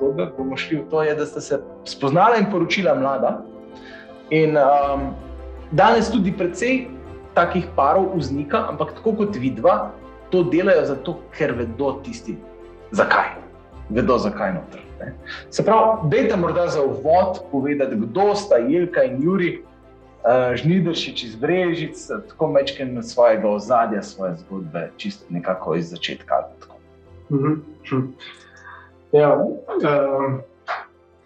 zgodbe. Bomo šli v to, je, da ste se spoznala in poročila mlada. In um, danes tudi precej takih parov vznika, ampak tako kot vidva, to delajo zato, ker vedo tisti, zakaj. Vedo, zakaj noter. Ne. Se pravi, dajte morda za uvod povedati, kdo sta Jelka in Juri, uh, žnidršič iz Brežic, tako mečken svojega ozadja, svoje zgodbe, čisto nekako iz začetka. Mhm. Hm. Ja, um,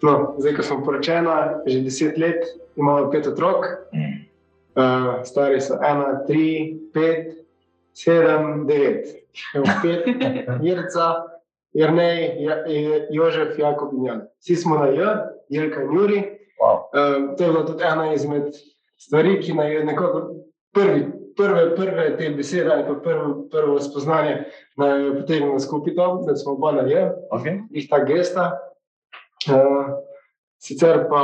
no, zdaj, ko smo poročena, že deset let, imamo pet otrok, uh, stari so ena, tri, pet, sedem, devet. Pet, Jirca, Jrnej, Jožef, Jakob in Jan. Vsi smo na J, Jelka in Juri. Wow. Um, to je bila tudi ena izmed stvari, ki naj je nekako prvi, prve, prve te besede ali pa prvo, prvo spoznanje, da je potegnilo skupaj to, da smo oba na je, Okay. jih ta gesta. Uh, sicer pa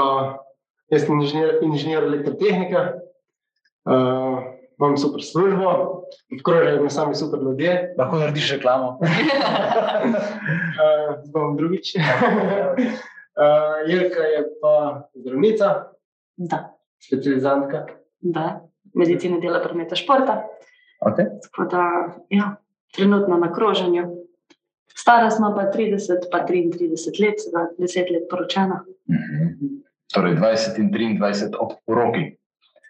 jaz sem inženir, inženir elektrotehnika, uh, imam super službo, obkrožajo me sami super ljudje. Lahko narediš reklamo. Uh, bom drugič. uh, Jelka je pa zdravnica, Da, specializantka. da. Medicina dela prometa športa. Okay. Tako da, ja, trenutno na kroženju. Stara smo pa 30, pa 33 let, sedaj 10 let poročena. Mhm. Torej 20 in 23 ob poroki.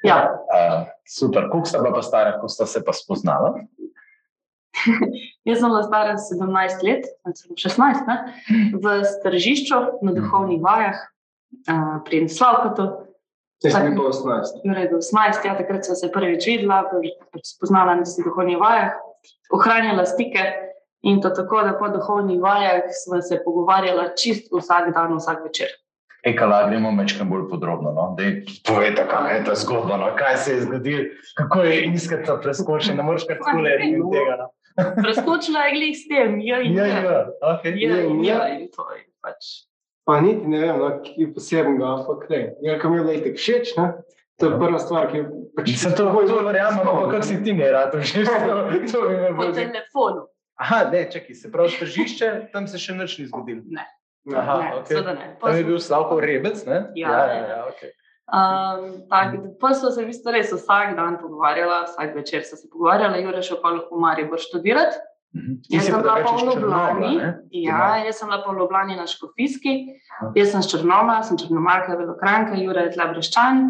Ja, Uh, super, koliko sta bila pa stara, ko sta se pa spoznala? jaz sem bila stara 17 let, ali celo 16, ne? v stržišču na duhovnih vajah uh, pri Slavkotu. Jaz sem pa 18. Jure je bil 18, ja, takrat sem se prvič videla, pač spoznala na tistih duhovnih vajah, ohranjala stike. In to tako, da po duhovnih vajah smo se pogovarjala čist vsak dan, vsak večer. Ekala, gremo mečkam bolj podrobno. No? Dej, povejte, kaj je ta zgodba, no? kaj se je zgodilo, kako je iskata preskočila, ne moreš kar tako reči tega. No? Preskočila je glih s tem, ja in Ja, ja. ja, okay. Ja, in ja, in to je pač. Pa niti ne vem, no, ki je posebnega, ampak ne. Jelka mi je bila itek všeč, ne? To je prva stvar, ki je pač... Sem to, to verjamem, ampak kako si ti ne rad, že to, to bi me Po bolj. telefonu. Aha, ne, čakaj, se pravi, tržišče, tam se še nič ni zgodilo. Ne, Aha, ne, okej. seveda ne. Tam je bil Slavko Rebec, ne? Ja, ja, ja. ja okay. Um, tak, pa smo se v bistvu res vsak dan pogovarjala, vsak večer so se pogovarjala, Jure še pa v Maribor študirati. Mhm. Ti Jaz si sem pa bila pa v Črnomlja, Ljubljani. ne? Ja, jaz sem bila pa v Ljubljani na Škofijski, jaz sem črnoma, sem črnomalka, velokranka, Jure je tla breščan.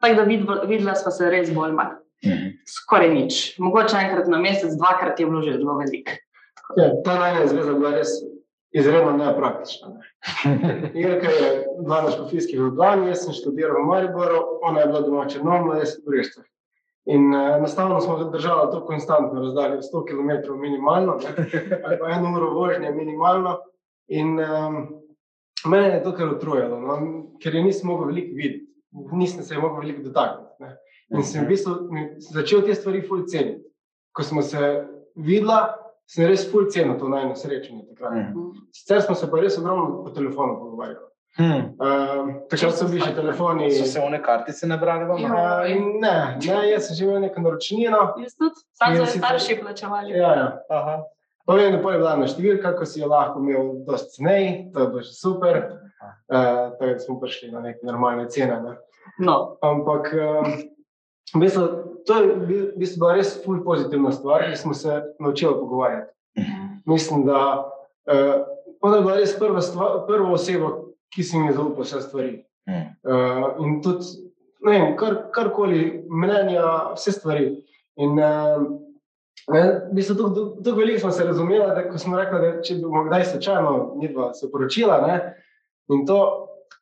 Tako da vidva- videla sva se res bolj manj. Mhm. Skoraj nič. Mogoče enkrat na mesec, dvakrat je bilo že zelo veliko. Ja, ta najna zveza bila res izredno nepraktična. Ne? Jelka je bila na škofijski v Ljubljani, jaz sem študiral v Mariboru, ona je bila doma v Črnomlju, jaz v Brežicah. In uh, enostavno smo držali to konstantno razdaljo, 100 km minimalno, ne? ali pa eno uro vožnje minimalno. In um, mene je to kar utrujalo, no? ker je nisem mogel veliko videti, nisem se mogel veliko dotakniti. Ne? In sem v bistvu začel te stvari ful ceniti. Ko smo se videla, sem res ful cenil to najno srečanje takrat. Mhm. Sicer smo se pa res ogromno po telefonu pogovarjali. Hmm. Um, takrat so bili še telefoni. So se one kartice nabrali vam? Uh, ne, ne, jaz sem že imel neko naročnino. Jaz tudi, sam so starši plačevali. Ja, ja. Aha. Pa vem, da je bila ena številka, ko si jo lahko imel dosti cenej, to je bilo že super. Uh, tako da smo prišli na neke normalne cene. Ne. No, Ampak um, v bistvu, to je v bistvu bila res ful pozitivna stvar, ker smo se naučili pogovarjati. Mislim, da uh, ona je bila res prva, stvar, prva oseba, ki si mi zaupal vse stvari. Hmm. Uh, in tudi, ne vem, kar, karkoli, mnenja, vse stvari. In uh, ne, v bistvu tako, tako veliko smo se razumeli, da ko smo rekli, da če bomo kdaj slučajno midva se poročila, ne, in to,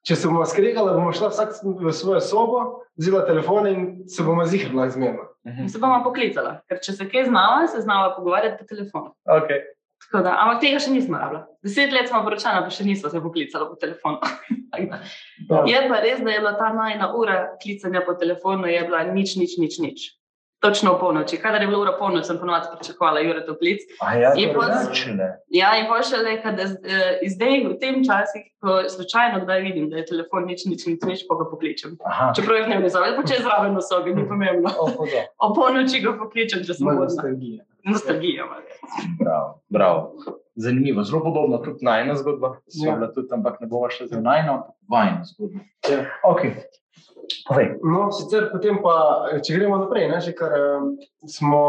če se bomo skregali, bomo šla vsak v svojo sobo, vzela telefone in se bomo zihrla izmerno. Mhm. se bomo poklicala, ker če se kaj znala, se znala pogovarjati po telefonu. Okay. Tako Da, ampak tega še nismo rabili. Deset let smo poročena, pa še nismo se poklicali po telefonu. Je pa res, da je bila ta najna ura klicanja po telefonu, je bila nič, nič, nič. nič. Točno v polnoči. Kadar je bila ura polnoč, sem ponovadi pričakovala Jure to klic. A ja, drugače, ne. Ja, in pa še le, da eh, zdaj v tem času, ko slučajno kdaj vidim, da je telefon nič, nič, nič, nič pa ga pokličem. Aha. Čeprav jih ne zavedel, pa če je zraven v sobi, ni pomembno. O, polnoči ga pokličem, če sem Malo vodna. nostalgije. Nostalgija. malo. Bravo, bravo. zanimivo, zelo podobno tudi najna zgodba. Ja. Tudi, ampak ne bomo šli za najno, ampak vajno zgodbo. Ja. Okay. Povej. No, sicer potem pa, če gremo naprej, ne, že kar um, smo.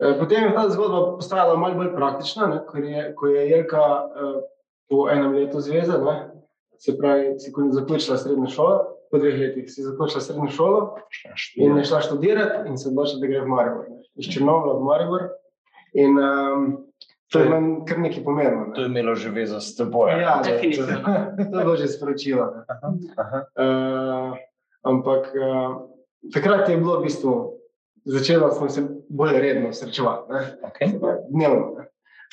eh, Potem je ta zgodba postala malo bolj praktična, ne, ko, je, ko je Jelka uh, po enem letu zveze, ne, se pravi, si zaključila srednjo šolo, po dveh letih si zaključila srednjo šolo in je šla študirati in se odločila, da gre v Maribor. Iz Črnomla v Maribor. In um, to je meni kar nekaj pomembno. To Ne. je imelo že vezo s teboj. Ja, to, to, Definitivno. to je bilo že sporočilo. Ne. Aha. Uh, ampak uh, takrat je bilo v bistvu, začela smo se bolj redno srečevati, ne? Okay. Dnevno. Ne?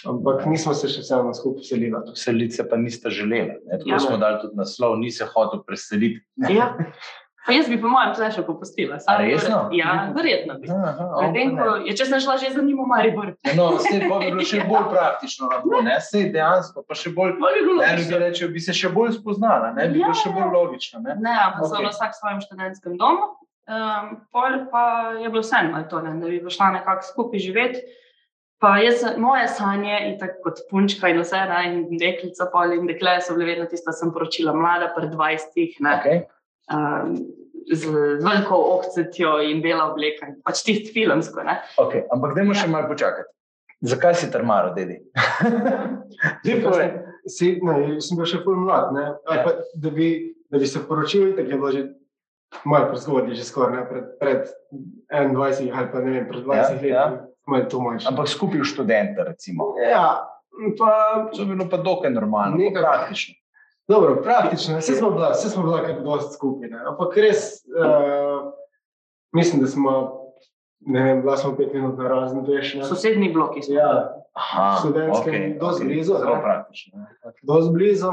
Ampak nismo se še vseeno skupaj selili. Seliti se pa niste želeli. Ne? Tako ja. smo dali tudi naslov, ni se hotel preseliti. Ja. Pa jaz bi, po mojem, tle še popustila. Resno? Ja, verjetno bi. Medtem, ko je, če sem šla že za njim v Maribor, No, vse bi bilo še bolj praktično, lahko, ne, sej dejansko, pa še bolj. bi bilo Ne, ljudje rečejo, bi se še bolj spoznala, ne, bi bilo Ja, še bolj logično. Ne? Ne, ampak so Ok. okay. vsak v svojem študentskem domu. Um, pol pa je bilo vseeno, to, ne, da bi šla nekako skupaj živeti. Pa jaz, moje sanje, in tako kot punčka in vse, ne, in deklica, pol in dekle so bile vedno tiste, sem poročila mlada, pred 20, ne, Okay. Um, z, z veliko ohcetjo in bela obleka, pač tisti filmsko. Ne. Okay. Ampak dajmo še malo počakati. Zakaj si trmaro, dedi? Si, ne, sem bil še pol mlad, ne? Ali Ja. Pa, da, bi, da bi se poročil, tako je bilo že malo prezgodaj, že skoraj ne? pred, pred 21 ali pa ne vem, pred 20 Ja, leti. ja. To manjše. Ampak skupaj v študente, recimo. Ja, pa To je bilo pa dokaj normalno, pa Nekako. praktično. Dobro, praktično, vse smo bila, vse smo bila kar dosti skupaj. Ne? Ampak res, uh, mislim, da smo, ne vem, bila smo pet minut na razen, veš. Ne? Sosednji bloki so. Ja, Aha, študentskem dosti blizu, Zelo praktično. ne. dosti blizu.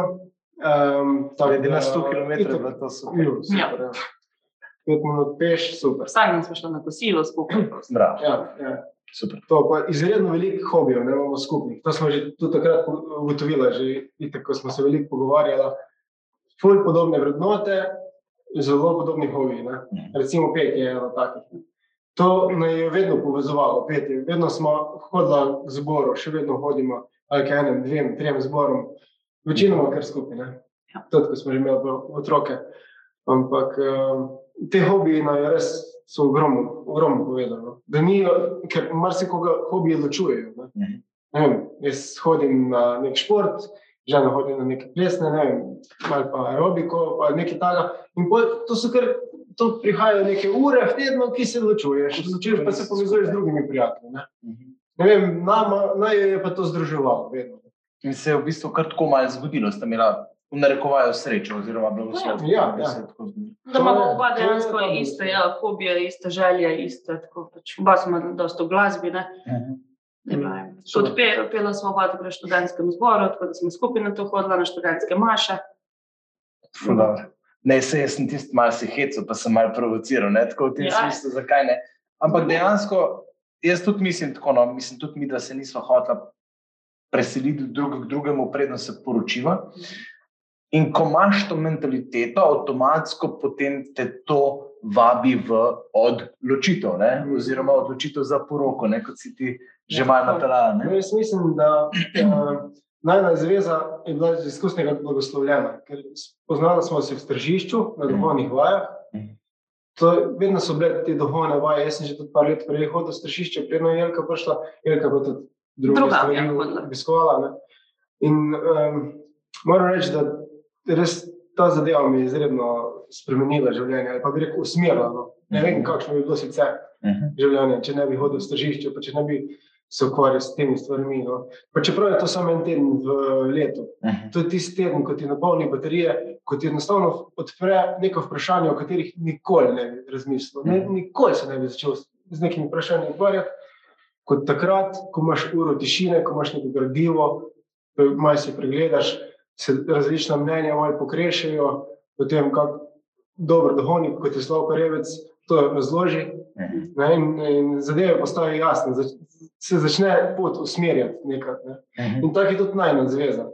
Um, Glede na 100 km je bilo to super. Ju, super ja. Pet minut peš, super. Vsak dan smo šli na kosilo skupaj. Bravo, Ja, ja. super. To pa izredno veliko hobijev, ne imamo skupnih. To smo že tudi takrat ugotovili, že itak, ko smo se veliko pogovarjali. Ful podobne vrednote, zelo podobni hobiji. Ne? Mhm. Recimo pet je eno takih. ne. To me je vedno povezovalo, petje. Vedno smo hodili k zboru, še vedno hodimo, ali k enem, dvem, trem zborom, večinoma kar skupaj. ne. Ja. Tudi, ko smo že imeli otroke. Ampak um, te hobiji nam je res so ogromno, ogromno povedali. no. Da ni, ker marsikoga hobije ločujejo. Ne. Mhm. Ne vem, jaz hodim na nek šport, žena hodi na neke plesne, ne vem, ali pa aerobiko, pa nekaj takega. In pol, to so kar, to prihajajo neke ure v tednu, ki se ločuješ, ločuješ pa se povezuješ z drugimi prijatelji. Ne, Mhm. ne vem, nama, naj je pa to združevalo, vedno. In se je v bistvu kar tako malo zgodilo, sta imela v narekovaju srečo oziroma blagoslov. Ja, ja. je zgodilo. Da imamo To je- oba je dejansko ta iste ja, hobije, iste želje, iste. Tako, pač, oba smo dosta v glasbi. Ne? Mhm. Ne Mm, vem. super. Tudi pe, pela smo oba v študentskem zboru, tako da smo skupaj na to hodila na študentske maše. Ful dobro. Ne, se jaz sem tisti malo se hecel, pa sem malo provociral, ne, tako v tem Ja. ja. smislu, zakaj ne. Ampak dejansko, jaz tudi mislim tako, no, mislim tudi mi, da se nismo hotela preseliti drug k drugemu, predno se poročiva. In ko imaš to mentaliteto, avtomatsko potem te to vabi v odločitev, ne? oziroma odločitev za poroko, ne? kot si ti že Ja, malo napeljala. No, ne. jaz mislim, da uh, najna zveza je bila iz izkusnega blagoslovljena, ker spoznali smo se v stržišču na duhovnih vajah. Mhm. To, vedno so bile te duhovne vaje. Jaz sem že tudi par let prej hodil v stržišče, predno je Jelka prišla, Jelka pa tudi Drugam stvari je hodila. obiskovala. ne. In um, moram reči, da res ta zadeva mi je izredno spremenila življenje, ali pa bi rekel usmerila. No. Ne vem, Mhm. kakšno bi bilo sicer Mhm. življenje, če ne bi hodil v stržišče, pa če ne bi se ukvarjal s temi stvarmi. No. Pa čeprav je to samo en teden v letu, Mhm. to je tisti teden, ko ti napolni baterije, ko ti enostavno odpre neko vprašanje, o katerih nikoli ne bi razmislil. Ne, Mhm. nikoli se ne bi začel z nekimi vprašanji ukvarjati, kot takrat, ko imaš uro tišine, ko imaš neko gradivo, malo si pregledaš, se različna mnenja malo pokrešajo, potem kako dober duhovnik, kot je Slavko Revec, to razloži. Mhm. Ne, in, in zadeve postajajo jasne, zač, se začne pot usmerjati nekaj. Ne. Mhm. In tako je tudi najna zveza.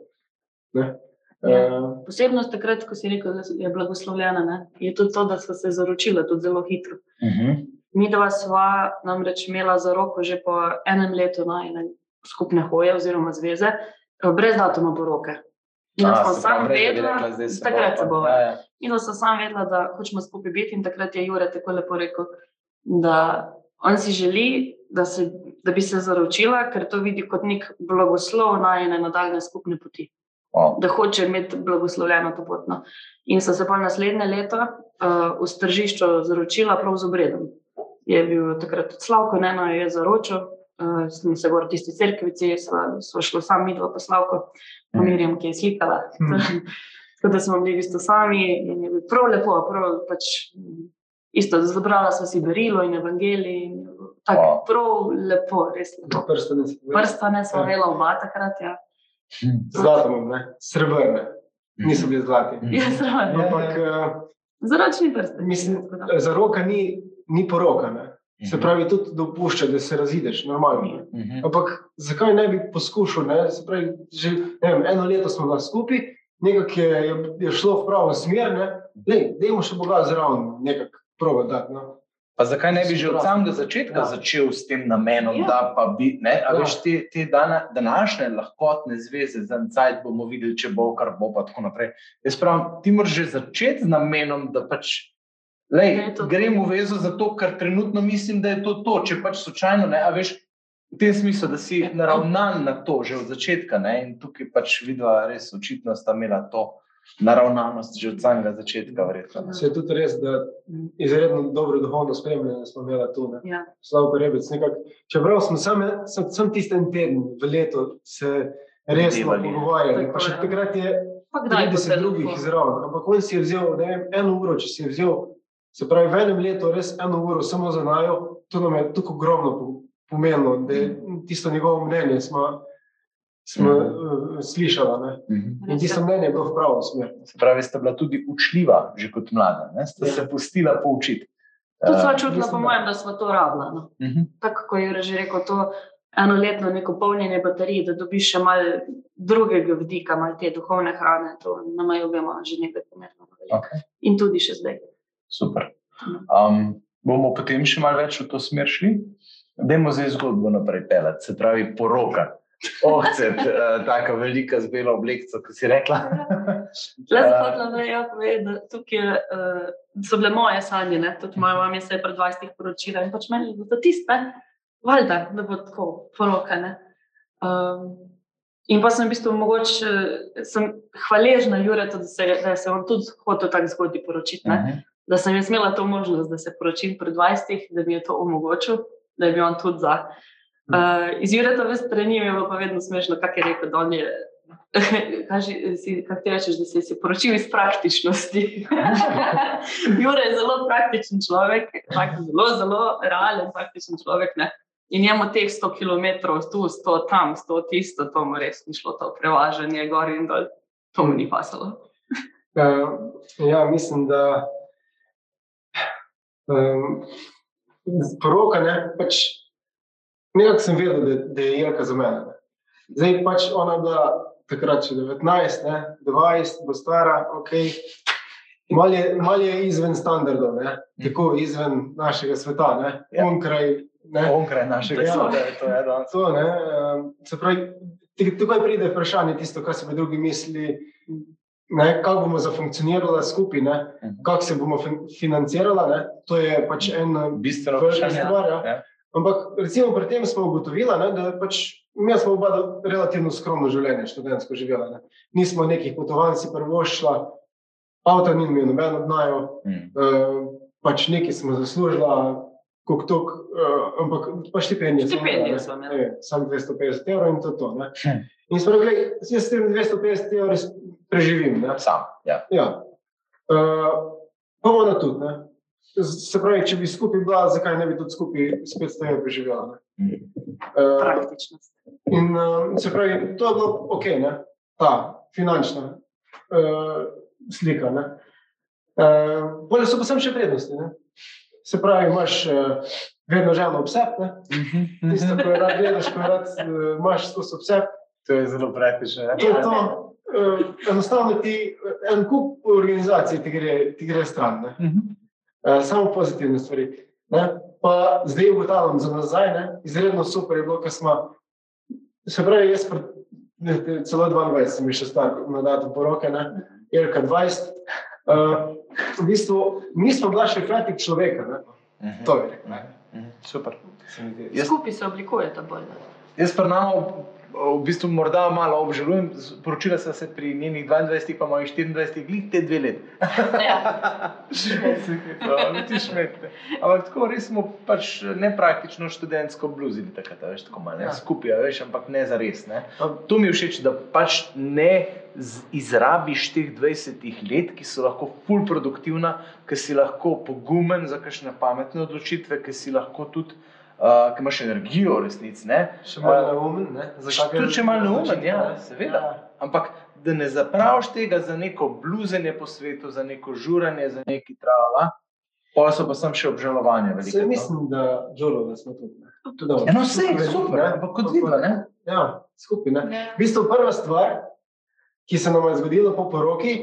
Ne. Ja. Uh, Posebnost takrat, ko si rekel, da je blagoslovljena, ne? je tudi to, da so se zaročila tudi zelo hitro. Mhm. Mi dva sva namreč imela za roko že po enem letu najne. skupne hoje oziroma zveze, eh, brez datuma poroke. In da smo sam vedela, takrat se bo. Ja, ja. In da sem sam vedela, da hočemo skupaj biti, in takrat je Jure tako lepo rekel, da on si želi, da, se, da bi se zaročila, ker to vidi kot nek blagoslov na ene nadaljne skupne poti. Wow. Da hoče imeti blagoslovljeno to pot. No. In sem se pa naslednje leto uh, v stržišču zaročila prav z obredom. Je bil takrat Slavko, ne eno je zaročil, uh, sem se govorila o tisti cerkvici, sva, sva šla sam midva pa Slavko, pa Mirjam, ki je slikala. Tako da smo bili v bistvu sami in je bilo prav lepo, prav pač. mm, Isto, zbrala sva si berilo in evangelij. in Tako Wow. prav lepo, res lepo. Prste ne se Prsta ne smo Ja. imela oba takrat. Ja. Zlato imam, ne? Srebrne. Niso bili zlati. Je zraven. Ampak eh, Zračni prst. mislim, za roka ni, ni poroka. Ne? Se pravi, tudi dopušča, da se razideš, normalno. ne. Mhm. Ampak zakaj ne bi poskušal? Ne? Se pravi, že vem, eno leto smo bili skupaj, nekako je, je, je šlo v pravo smer, ne? Lej, dajmo še Boga zraven, nekako proba dati. No? Pa zakaj ne bi že od samega začetka Ja. začel s tem namenom, Ja. da pa bi, ne, a Ja. veš, te, te dana, današnje lahkotne zveze za en cajt bomo videli, če bo, kar bo, pa tako naprej. Jaz pravim, ti moraš že začeti z namenom, da pač. Lej, je to grem v vezo zato, ker trenutno mislim, da je to to. Če pač slučajno ne, a veš, v tem smislu, da si naravnan na to že od začetka. Ne, in tukaj pač vidva res očitno sta imela to naravnanost že od samega začetka. Verjetno. Se je tudi res, da izredno dobro duhovno spremljanje smo imeli tu. Ne? Ja. Slavko Rebec. Nekak, čeprav smo sam, sam, sam tisti en teden v letu se resno pogovarjali, pa še takrat je Pa kdaj bo 30 drugih izraven. Ampak on si je vzel ne vem, eno uro, če si je vzel, se pravi, v enem letu res eno uro samo za najo, to nam je tako ogromno po- pomenilo, da je tisto njegovo mnenje smo, smo Mhm. uh, slišali. Ne? Mhm. In tisto mnenje je bilo v pravo smer. Se pravi, sta bila tudi učljiva, že kot mlada, ne? sta Ja. se pustila poučiti. Tudi Eh, sva čutila, mislim, po mojem, da smo to rabila. No. mhm. Tako kot je že rekel, to enoletno neko polnjenje baterij, da dobiš še malo drugega vidika, malo te duhovne hrane. To nam je obema že nekaj pomembno. Okay. In tudi še zdaj. Super. Um, bomo potem še malo več v to smer šli. Dajmo zdaj zgodbo naprej pelati, se pravi poroka. Ohcet, uh, tako velika z belo oblekco, kot si rekla. Le Eh, zahodno me je povedati, da tukaj uh, so bile moje sanje, ne? tudi moja mama se je pred 20 poročila in pač meni je to tiste, valjda, da bo tako porokane. Um, in pa sem v bistvu mogoče, eh, sem hvaležna Juretu, da se, da se on tudi hotel tako zgoditi poročiti. Ne? Mhm. Da sem jaz imela to možnost, da se poročim pred 20, da mi je to omogočil, da je bil on tudi za. Uh, iz Jureta strani je bilo pa vedno smešno, kak je rekel, da on je. Kaži, si, kako ti rečeš, da si se poročil iz praktičnosti? Jure je zelo praktičen človek, tak, zelo, zelo realen, praktičen človek. Ne? In njemu teh 100 km, tu, 100 tam, 100 tisto, to mu res ni šlo, to prevažanje gor in dol, to mu ni pasalo. Uh, ja, mislim, da um, poroka ne, pač nekako sem vedel, da, da je Jelka za mene. Ne. Zdaj pač ona bila takrat še 19, ne, 20, bo stara, ok. Mal je, mal je izven standardov, ne, tako izven našega sveta, ne, Ja. onkraj. Ne. Onkraj našega Ja. sveta to je danes. To, ne, um, se pravi, takoj pride vprašanje, tisto, kar se bi drugi mislili, ne, kako bomo zafunkcionirali skupaj, ne, Mhm. kako se bomo fin financirali. Ne, to je pač en Bistveno velika vprašanje. stvar. Ja. Ja. Ampak recimo pri tem smo ugotovili, ne, da pač mi smo oba relativno skromno življenje, študentsko živela. Ne. Nismo nekih potovanj si prvošla, avto ni imel noben od najo, Mhm. uh, pač nekaj smo zaslužila. Kuk tuk, uh, ampak pa štipendije. Štipendije imeli. Ne, Samo 250 evrov in to. je to ne. Hm. In smo rekli, jaz s tem 250 evrov res preživim. Ne. Sam. Ja. Ja. Uh, pa ona tudi. Ne. Se pravi, če bi skupaj bila, zakaj ne bi tudi skupaj s 500 evrov preživela. Ne. Mhm. Uh, Praktičnost. in uh, se pravi, to je bilo ok, ne. ta finančna uh, slika. Ne. Uh, Bolje so pa sem še prednosti. Ne. Se pravi, imaš uh, vedno ženo ob sebi, Mhm. tisto, ko je rad gledaš, ko je rad uh, imaš skozi ob sebi. To je zelo praktično. ja. To je to. Uh, enostavno ti en kup organizacij ti gre, ti gre stran. Ne. Mhm. Uh, samo pozitivne stvari. Ne? Pa zdaj ugotavljam za nazaj, ne? izredno super je bilo, ker smo Se pravi, jaz pred, ne, celo 22 sem še star na datum poroke, ne? Jelka 20. Uh, v bistvu nismo bila še kratek človeka. Ne? Mhm. To je rekel. ne. Mhm, Super. Se mi zdi. Jaz- Skupaj se oblikujete bolj. ne. Jaz pa namo v bistvu morda malo obžalujem, poročila sem se pri njenih 22, pa mojih 24, glih te dve leti. Ja. No, ti šmete. Ampak tako res smo pač nepraktično študentsko bluzili takrat, veš, tako malo, Ja. skupaj, veš, ampak ne za res. Ne. To mi je všeč, da pač ne izrabiš teh 20 let, ki so lahko ful produktivna, ki si lahko pogumen za kakšne pametne odločitve, ki si lahko tudi, uh, ki imaš energijo resnici. ne. Še malo neumen, ne? Za Še- kakšne tudi če malo neumen, odločitve, ja, ne? seveda. Ja. Ampak da ne zapraviš tega za neko bluzenje po svetu, za neko žuranje, za neki trava, pa so pa sem še obžalovanja. velike, Se no. mislim, da žolo, da smo tudi. ne. Tudi Ja, no, vse je super, ne. ampak kot vidno, ne? Ja, skupaj. Ne? Ja. V bistvu prva stvar, ki se nam je zgodila po poroki,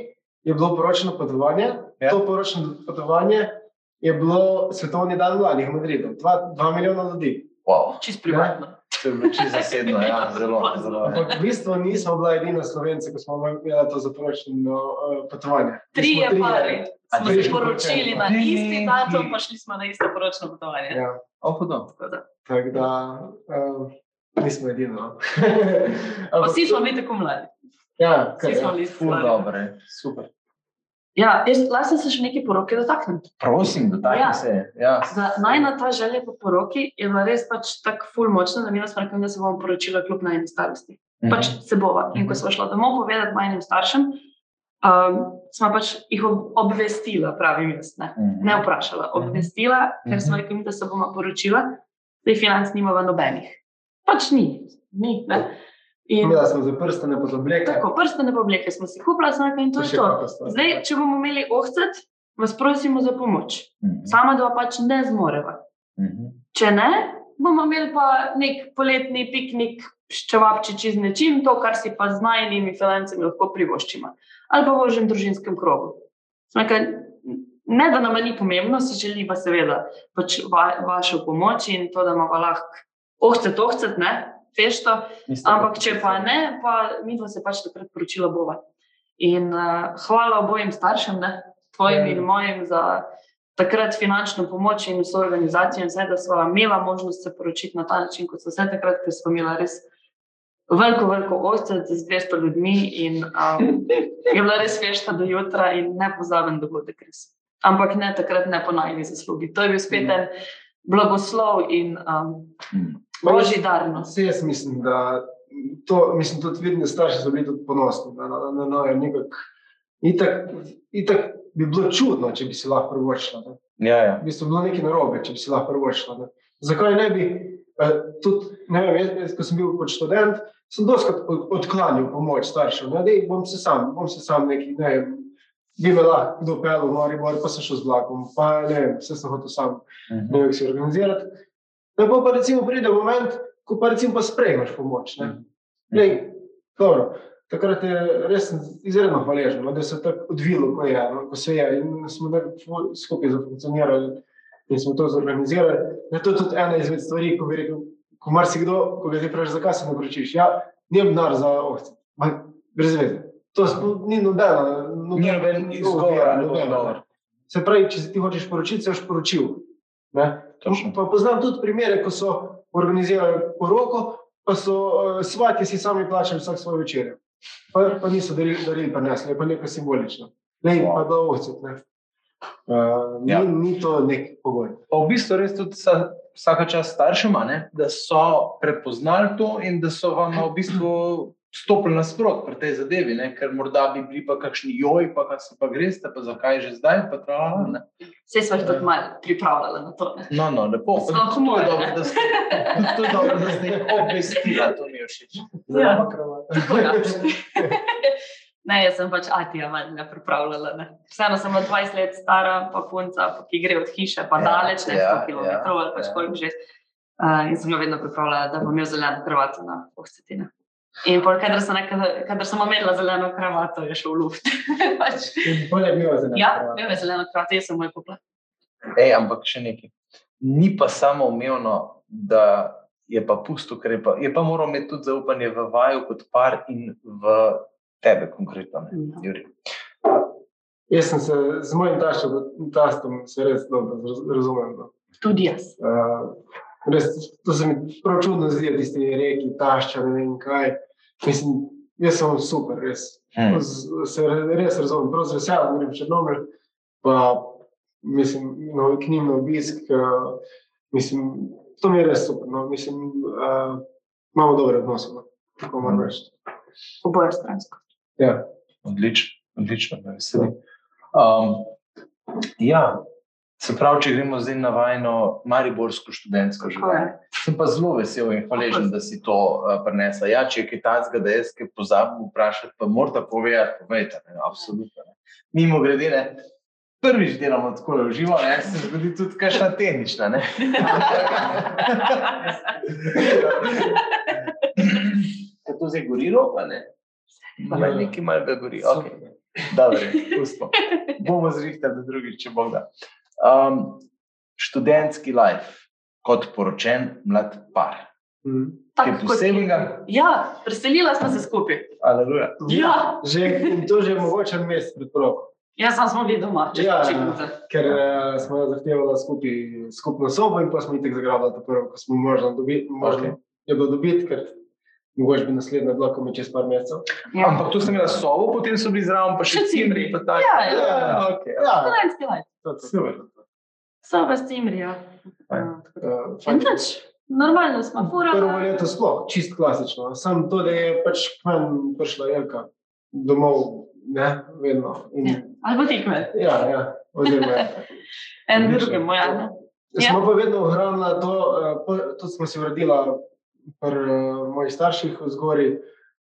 je bilo poročno potovanje. Ja. Ja. To poročno potovanje je bilo svetovni dan mladih v Madridu. Dva, dva milijona ljudi. Wow. Čist privatno. To je bilo čisto zasedno, ja, zelo, zelo. Ampak v bistvu nismo bila edina slovenca, ko smo imeli to zaporočno uh, potovanje. Mi Trije smo pari A smo se poročili na isti datum, pa šli smo na isto poročno potovanje. Ja, O, hudo. Tako da. uh, nismo no. Ampak- Vsi smo bili tako mladi. Ja, Vsi kar, smo ja. bili stari. dobro, super. Ja, jaz se še nekaj poroke dotaknem. Prosim, dotakni Ja. se. Ja. Za najna ta želja po poroki je bila res pač tako ful močna, da mi smo rekli, da se bomo poročila kljub najni starosti. Mhm. Pač se bova. In ko smo šla domov povedati majhnim staršem, um, smo pač jih ob- obvestila, pravim jaz. Ne, Mhm. ne vprašala, obvestila, ker smo rekli, da se bomo poročila, da jih financ nimava nobenih. Pač ni, ni. Ne. In Imela smo za prste, ne pa za obleke. tako, prstane obleke smo si smo rekli, in to je to. Zdaj, če bomo imeli ohcet, vas prosimo za pomoč. Mhm. Sama dva pač ne zmoreva. Mhm. Če ne, bomo imeli pa nek poletni piknik s čevapčiči z nečim, to, kar si pa z najnimi financami lahko privoščimo. Ali pa v ožjem družinskem krogu. Smekaj, ne, da nam ni pomembno, si želiva seveda pač va, vašo pomoč in to, da imamo lahko ohcet, ohcet, ne, fešto, Niste ampak pa- če pa ne, pa mi dva se pač takrat poročila bova. In uh, hvala obojim staršem, ne, tvojim Ja. in mojim, za takrat finančno pomoč in vso organizacijo, in vse, da smo imela možnost se poročiti na ta način, kot so vse takrat, ker smo imeli res veliko, veliko ostet z 200 ljudmi in um, je bila res fešta do jutra in nepozaben dogodek. Res. Ampak ne takrat, ne po najni zaslugi. To je bil spet en blagoslov in um, Mhm. Božji darnost. Vse jaz mislim, da to, mislim, tudi da starši so bili tudi ponosni na, na, na, na nekak. Itak, itak bi bilo čudno, če bi si lahko privoščila. ne. Ja, ja. V bistvu bi bilo nekaj narobe, če bi si lahko privoščila. ne. Zakaj ne bi, eh, tudi, ne vem, jaz, jaz, ko sem bil kot študent, sem doskrat od, odklanjal pomoč staršev. Ne, dej, bom se sam, bom se sam neki, ne vem, bi me lahko kdo pel v Maribor, pa sem šel z vlakom, pa ne vem, vse sem hotel sam Mhm. ne vem, si organizirati. Da pa, recimo pride moment, ko pa recimo pa sprejmeš pomoč. Ne? Lej, dobro, takrat je res izredno hvaležen, no, da se je tako odvilo, ko, je, no, ko se je in smo ful- skupaj zafunkcionirali in smo to zorganizirali. Da to je tudi ena izmed stvari, ko bi rekel, ko marsikdo, ko ga zdaj vprašaš, zakaj se ne vročiš. Ja, ni denar za ovce, Ma, brez veze. To sploh ni nobena, noben izgovor, ne. Se pravi, če se ti hočeš poročiti, se boš poročil. Ne? Točno. Pa poznam tudi primere, ko so organizirali poroko, pa so uh, svati si sami plačali vsak svoj večer. Pa, pa niso darili, darili prinesli, je pa nekaj simbolično. Ne, Wow. pa da ovcet. Ne. Uh, ni, Ja. ni to nek pogoj. Pa v bistvu res tudi sa, vsaka čas staršema, ne, da so prepoznali to in da so vam v bistvu stopili nasprot pri tej zadevi, ne, ker morda bi bili pa kakšni joj, pa kaj se pa greste, pa zakaj že zdaj, pa trala. Ne. Vse smo jih tudi malo pripravljali na to. Ne? No, no, lepo. Pa tudi to je humor, dobro, da ste, tudi to je dobro, da ste jih obvestila, to mi je všeč. Ja. ja. Ne, jaz sem pač Atija ne pripravljala. Ne. Vseeno sem bila 20 let stara, pa punca, pa ki gre od hiše, pa Ja, ja, daleč, ne ja, 100 km ja, ali pač ja. koliko že. Uh, in sem jo vedno pripravljala, da bom imel zeleno kravato na ohcetine. In pol, kadar sem, nekaj, kadar sem omenila zeleno kravato, je šel v luft. pač, Bolje je bilo za nas. ja, je zeleno kravato, jaz sem moj popla. Ej, ampak še nekaj. Ni pa samo umevno, da je pa pusto, ker je pa, je pa moral imeti tudi zaupanje v vaju kot par in v tebe konkretno. ne, Ja. Jurij. Jaz sem se z mojim taščem, tastom, se res dobro raz- razumem. No. Tudi jaz. Uh, res, to se mi prav čudno zdi, tisti reki, tašča, ne vem kaj. Mislim, jaz sem super, res. Hm. Z- Se re- res razumem, prav z veseljem grem v Črnomelj, pa mislim, no, k njim na obisk. Uh, mislim, to mi je res super. No. Mislim, uh, imamo dobre odnose, no. tako moram reči. Oboje stransko. Ja. Odlično, odlično, me veseli. Um, ja, se pravi, če gremo zdaj na vajno Mariborsko študentsko življenje. Sem pa zelo vesel in hvaležen, da si to uh, prinesla. Ja, če je kaj takega, da jaz kaj pozabim vprašati, pa morate povedati, povejte, ne, absolutno. Ne. Mimo grede, ne. Prvič delamo tako v živo, ne, se zgodi tudi kakšna tehnična. Ne. Je to zdaj gori ropa, ne? Pa nekaj malega gori. Okay. Dobro, pustimo. Bomo zrihtali do drugič, če bo da. Um, študentski life kot poročen mlad par. Mm. Tako posebnega? Ja, preselila smo se skupaj. Aleluja. Ja. Že, to že je mogoče mesec pred poroko. Jaz sem smo bili doma, če Ja, ja, ja. če Ker uh, smo zahtevali skupaj skupno sobo in pa smo jih tako zagrabili, to prvo, ko smo možno dobiti, možno Ok. je bilo dobiti, ker mogoče bi naslednja bila, ko mi čez par mesecev. Ja. Ampak tu sem imela sobo, potem so bili zraven, pa še cimri. pa tako. Ja, ja. ja, okay. Ja, Študentski life. To to. So v ja. In nič, normalno smo Prvo furali. leto sploh, čist klasično. Sam to, da je pač k meni prišla Jelka domov, ne, vedno. In, Ja. Ali pa tikme, ja, ja, oziroma en Odlično. drugemu, ja. ne. Ja. Smo pa vedno ohranili to, uh, tudi smo si uredili pri uh, mojih starših v zgori,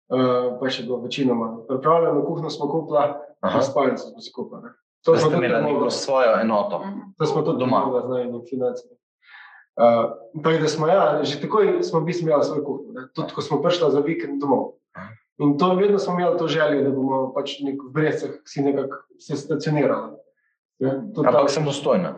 uh, pa še bilo večinoma. Pripravljeno kuhno smo kupili, pa spalnico smo si kupili. To Da smo imeli neko svojo enoto. Mhm. To smo tudi Doma. Uh, tako da smo, ja, že takoj smo bili imeli svoj ne. tudi ko smo prišli za vikend domov. Aha. In to vedno smo imeli to željo, da bomo pač nek v Brecah si nekako se stacionirali. Ne, Ampak tam- samostojna.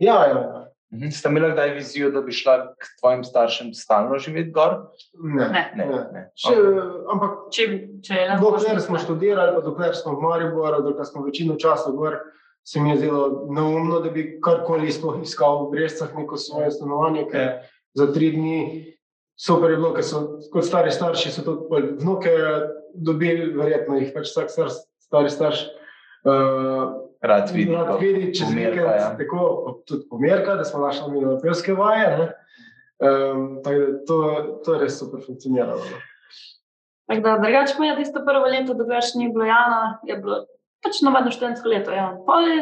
Ja, ja, ja. Mhm. Ste imeli kdaj vizijo, da bi šla k tvojim staršem stalno živeti gor? Ne. Ne. Ne, Ne. ne. Še, Okay. ampak Če, če je le dokler smo študirali, pa dokler smo v Mariboru, dokler smo večino časa gor, se mi je zdelo neumno, da bi karkoli sploh iskal v Brezcah neko svoje stanovanje, ker Ja. za tri dni super je bilo, ker so kot stari starši so tudi pol vnuke dobili, verjetno jih pač vsak star, stari starš. Uh, Rad vidim. Rad vidi čez pomerka, vikend, ja. tako tudi pomerka, da smo našli njihove pevske vaje. ne. Um, tako da to, to je res super funkcioniralo. no. Da, drugače pa je tisto prvo leto, dokler še ni bilo Jana, je bilo pač navadno študentsko leto. Ja. Pol je,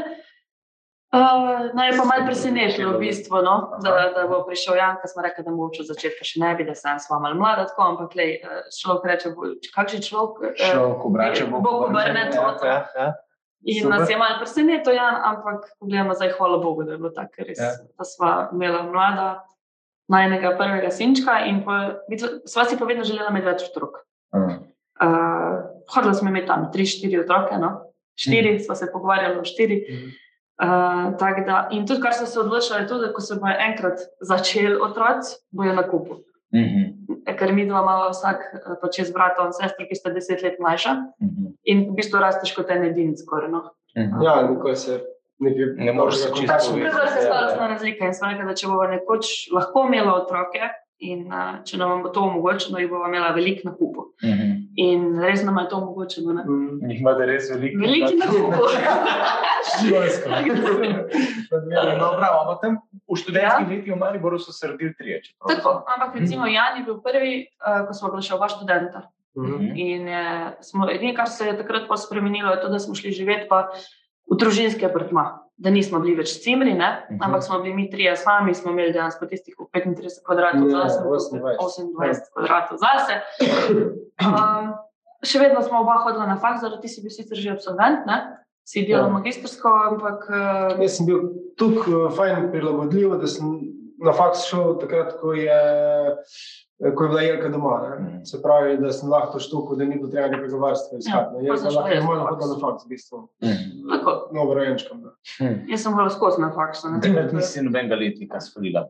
uh, naj je pa malo presenetilo, v bistvu, no, da, da bo prišel Jan, ker smo rekli, da mu od začetka še ne bi, da sem sva malo mlada, tako, ampak lej, eh, človek reče, bo- kakšen človek. eh, Človek obrača, Bog obrne to. Ja, ja, ja. In Super. nas je malo presenetilo, Jan, ampak gledamo zdaj, hvala Bogu, da je bilo tako res. Ja. Ja. Da sva imela mlada, najnega prvega sinčka in sva si pa vedno želela imeti več otrok. Mhm. Uh, hodila smo imeti tam tri, štiri otroke, no? štiri, mm. sva se pogovarjala o štiri. Uh, tako da, in tudi, kar so se odločili, je tudi, da ko se bojo enkrat začeli otroci, bojo na kupu. Mhm. Ker mi dva imamo vsak eh, pa čez brata in sestro, ki sta deset let mlajša Mhm. in v bistvu rasteš kot en edin skoraj. No. Mhm. Ja, nikoli se nekaj Ne moreš se čisto. Kazala se je starostna razlika in smo rekli, da če bomo nekoč lahko imeli otroke in uh, če nam bo to omogočeno, jih bomo imela veliko na kupu. Mhm. In res nam je to omogočeno. Ne? Mm. Jih imate res veliko. Veliki na kupu. Živalsko. No, prav, ampak tam v študentskih Ja. letih v Mariboru so se rodili trije. Tako, ampak recimo Jan je bil prvi, uh, ko smo bili še oba študenta. Mhm. Mhm. In je, smo, edino, kar se je takrat pa spremenilo, je to, da smo šli živeti pa v družinski apartma. Da nismo bili več cimri, ne? Mhm. ampak smo bili mi trije sami, smo imeli dejansko tistih 35 kvadratov Ne, zase, 28. 28 kvadratov zase. Um, še vedno smo oba hodila na faks, zaradi ti si bil sicer že absolvent, ne? Si delal Ja. magistrsko, ampak uh, Jaz sem bil tukaj uh, fajn prilagodljiv, da sem na faks šel takrat, ko je, ko je bila Jelka doma. Ne? Mhm. Se pravi, da sem lahko štuko, da ni bilo treba nekega varstva iskati. Ja, Ja, pa Jelka sem lahko je jaz na malo faks. faks, v bistvu. Mhm. Tako. Novo rojenčkom. Mhm. jaz sem bila skozi na faksu. ne. Takrat nisi nobenega letnika sfolila.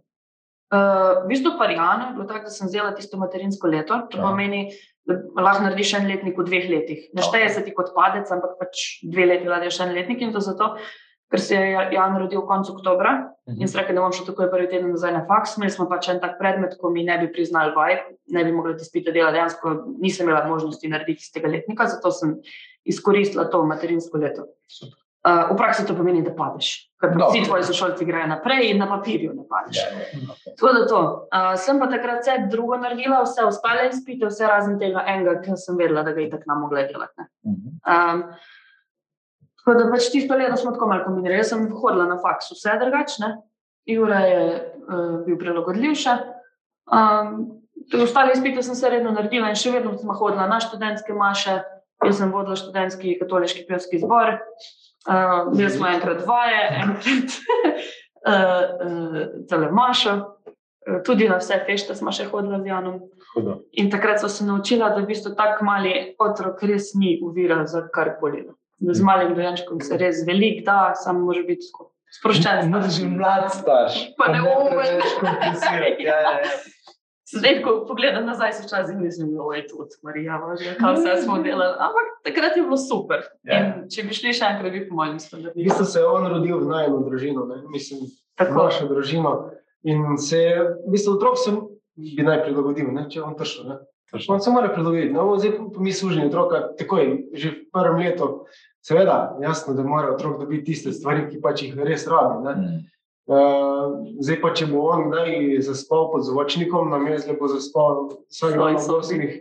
Uh, v bistvu parijano je bilo tako, da sem vzela tisto materinsko leto. To Ja. pomeni, lahko narediš en letnik v dveh letih. Ne šteje se ti kot padec, ampak pač dve leti ladeš en letnik in to zato, ker se je Ja- Jan rodil konec oktobra in sem rekel, da bom šel takoj prvi teden nazaj na faks. Imeli smo pač en tak predmet, ko mi ne bi priznali vaj, ne bi mogla ti spite dela. Dejansko nisem imela možnosti narediti iz tega letnika, zato sem izkoristila to materinsko leto. Uh, v praksi to pomeni, da padeš, ker Dobro. vsi tvoji sošolci grejo naprej in na papirju ne padeš. Ja, ja, okay. Tako da to. Uh, sem pa takrat vse drugo naredila, vse ostale izpite, vse razen tega enega, ki sem vedela, da ga je tako nam mogla delati. ne. Mhm. Um, tako da pač tisto leto smo tako malo kombinirali. Jaz sem hodila na faks, vse drugačne, Jura je uh, bil prilagodljiv še. Um, ostale izpite sem se redno naredila in še vedno sem hodila na študentske maše. Jaz sem vodila študentski katoliški pevski zbor. Uh, Imeli smo enkrat vaje, enkrat uh, uh, telemašo. Uh, Tudi na vse fešte smo še hodili z Janom. Hudo. In takrat so se naučila, da v bistvu tako mali otrok res ni uvira za karkoli. Da z malim dojenčkom se res velik da, samo može biti tako sproščen. Moraš že mlad starš. Pa ne komplicirati. Ja, ja, ja. Zdaj, ko pogledam nazaj, se včasih mislim, da je to Marija, že kaj vse smo delali. Ampak takrat je bilo super. Ja. In če bi šli še enkrat, bi po mojem V standardu. bistvu se je on rodil v najmo družino, ne? mislim, v Tako. našo družino. In se je, v bistvu, otrok se bi naj prilagodil, ne? če je on. Točno. On se mora prilagoditi. No, zdaj pa mi služimo otroka takoj, že v prvem letu. Seveda, jasno, da mora otrok dobiti tiste stvari, ki pač jih res rabi. Ne? Mhm. Uh, zdaj pa, če bo on kdaj zaspal pod zvočnikom, na mestu bo zaspal dan Svoj v sobi. osmih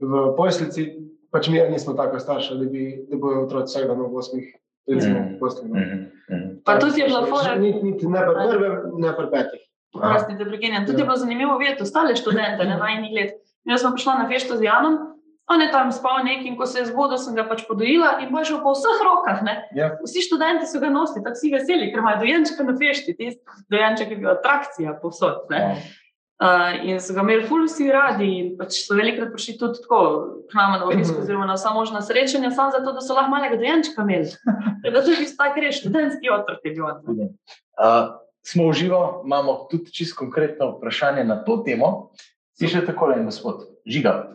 v poslici, pač mi nismo tako starši, da bi da bojo otroci vsak dan v osmih, recimo, Mhm. v posli. no. Mhm. Mhm. Pa tudi je bila fora, Niti niti ne pri prvem, ne pri petih. Prosti, da prekinjam. Tudi je bilo zanimivo videti ostale študente na najnih let. Jaz sem prišla na fešto z Janom, on je tam spal nekaj in ko se je zbudil, sem ga pač podojila in bo šel po vseh rokah. Ne? Ja. Vsi študenti so ga nosili, tako si veseli, ker imajo dojenčka na fešti. Tisti dojenček je bil atrakcija povsod. Ne? Ja. Uh, in so ga imeli ful vsi radi in pač so velikrat prišli tudi tako k nama na obisk, Mhm. oziroma na vsa možna srečanja, samo zato, da so lahko malega dojenčka imeli. Tako Da to je bil tak res študentski otrok je bil. Uh, smo uživo, imamo tudi čisto konkretno vprašanje na to temo. Piše takole, en gospod, žiga.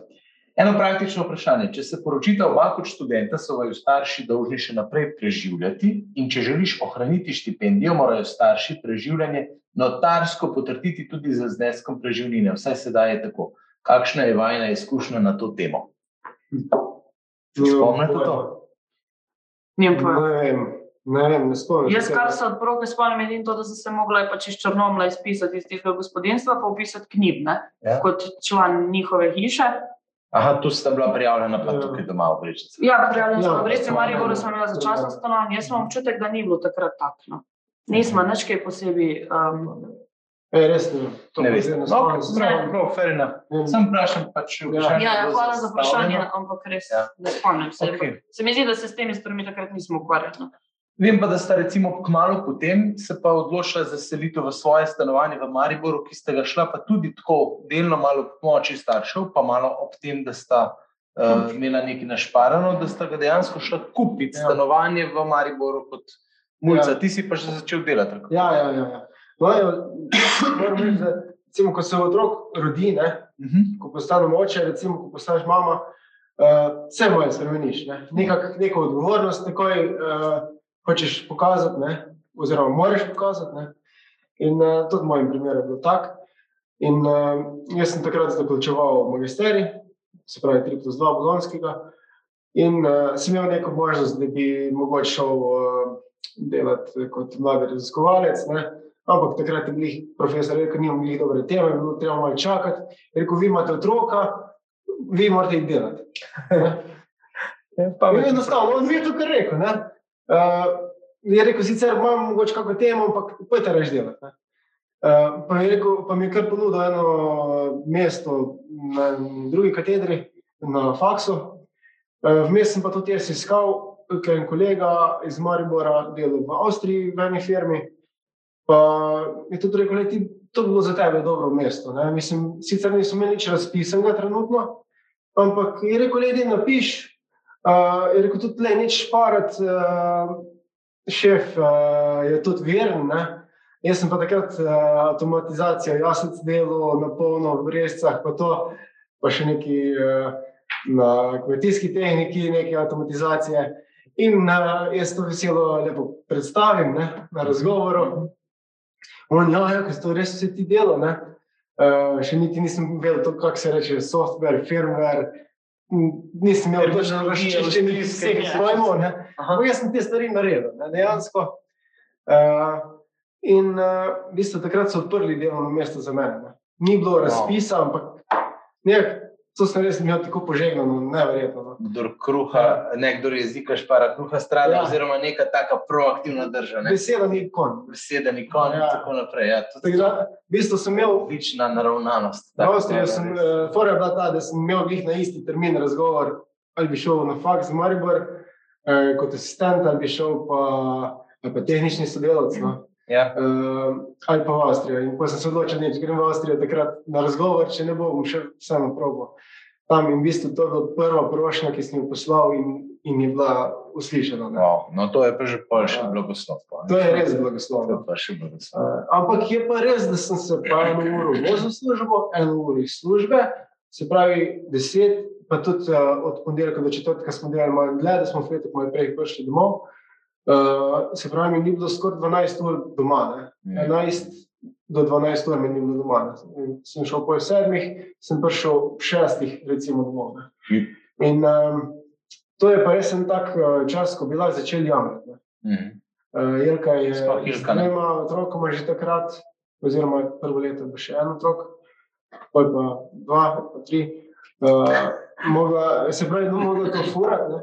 Eno praktično vprašanje. Če se poročita oba kot študenta, so vaju starši dolžni še naprej preživljati, in če želiš ohraniti štipendijo, morajo starši preživljanje notarsko potrditi tudi z zneskom preživnine. Vsaj sedaj je tako. Kakšna je vajna izkušnja na to temo? Spomnite to? Ne vem, ne vem, ne spomnim. Jaz, kar tega. se od proke spomnim, je to, da sem se mogla pač iz Črnomla izpisati iz tistega gospodinstva, pa upisati knjig, ne, Ja. kot član njihove hiše. Aha, tu sta bila prijavljena, pa Ja. tukaj doma v Brežici. Ja, prijavljen sem Ja, v Brezju, ja. Mariboru sem imela začasno stanovanje. Jaz imam občutek, da ni bilo takrat takno. Nismo nič kaj posebej. Um, E, res ne. To Ne pa veste. No, spomnim se. prav, prav, fair enough. Ne vem. Sem vprašan, pač vprašanje. ja, je ja, bilo hvala za vprašanje, zastavljeno. ampak res Ja. ne spomnim se. Okej. Se mi zdi, da se s temi stvarmi takrat nismo ukvarjali. Vem pa, da sta recimo kmalo potem se pa odločila za selitev v svoje stanovanje v Mariboru, ki ste ga šla pa tudi tako delno malo po pomoči staršev, pa malo ob tem, da sta uh, imela nekaj našparano, da sta ga dejansko šla kupiti Ja. stanovanje v Mariboru kot mulca. Ja. Ti si pa že začel delati. tako? Ja, ja, ja. ja. No, ja, moram reči, da recimo, ko se otrok rodi, ne, Mhm. ko postaneš oče, recimo, ko postaneš mama, uh, vse malo spremeniš. Ne. Nekak, neko odgovornost takoj uh, hočeš pokazati, ne, oziroma moraš pokazati. Ne. In uh, tudi v mojem primeru je bilo tako. In uh, jaz sem takrat zaključeval magisterij, se pravi 3 plus 2 bolonskega, in uh, sem imel neko možnost, da bi mogoče šel uh, delati kot mladi raziskovalec. Ne. Ampak takrat je bil profesor rekel, da nimamo njih dobre teme, bilo treba malo čakati. Je Rekel, vi imate otroka, vi morate iti delati. Ja, Pa je enostavno, on mi je to kar rekel. ne. Uh, je rekel, sicer imam mogoče kako temo, ampak pojte reči delati. ne. Uh, pa, rekel, pa mi je kar ponudil eno mesto na drugi katedri, na faksu. Uh, Vmes sem pa tudi jaz iskal, ker je en kolega iz Maribora delal v Avstriji v eni firmi. Pa je tudi rekel, da to bi bilo za tebe dobro mesto. Ne? Mislim, sicer nisem imel nič razpisanega trenutno, ampak je rekel, da napiš. Uh, je rekel, tudi le neč šparat, uh, šef uh, je tudi veren. Ne? Jaz sem pa takrat uh, avtomatizacijo, jasno, delo na polno v rescah, pa to, pa še neki uh, na kmetijski tehniki, neke avtomatizacije. In uh, jaz to veselo lepo predstavim ne, na razgovoru. On, ja, ja, to res vse ti delo. Uh, še niti nisem vedel, kako se reče, software, firmware. Nisem imel točno različnih vseh pojmov. Jaz sem te stvari naredil, ne, dejansko. Uh, in uh, v bistvu takrat so odprli delovno mesto za mene. Ne. Ni bilo razpisa, ampak nek, to sem res imel tako požegnano, neverjetno. No. Kdor kruha, nekdo jezika špara, kruha strada, ja. oziroma neka taka proaktivna drža. Ne. Beseda ni kon. Beseda ni kon ja. in tako naprej. Ja, tako da, v bistvu sem imel odlična naravnanost. Na Avstriji sem, uh, fora bila ta, da sem imel glih na isti termin razgovor, ali bi šel na faks v Maribor uh, kot asistent, ali bi šel pa, pa tehnični sodelavc. No. Ja. Uh, ali pa v Avstrijo. In ko sem se odločil, da grem v Avstrijo, takrat na razgovor, če ne bom še samo probo. Tam in v bistvu to je bila prva prošnja, ki sem jo poslal in, in je bila uslišena. Wow. No, to je pa že pa še ja. blagoslov. To je res blagoslov. Uh, ampak je pa res, da sem se pa eno uro vozil službo, eno uro iz službe, se pravi deset, pa tudi uh, od ponedeljka do četrtka smo delali malo dlje, da smo v petek malo prej prišli domov. Uh, se pravi, mi ni bilo skoraj 12 ur doma, ne? 11 mm. do 12 ur mi ni bilo doma. Ne? Sem šel po sedmih, sem prišel ob šestih, recimo, domov. Mm. In um, to je pa res en tak uh, čas, ko bi lahko začeli jamrati. Mm. Uh, Jelka je z dvema otrokoma že takrat, oziroma prvo leto, da še en otrok, pa dva, pa tri. Uh, mogla, se pravi, da mogla to furati.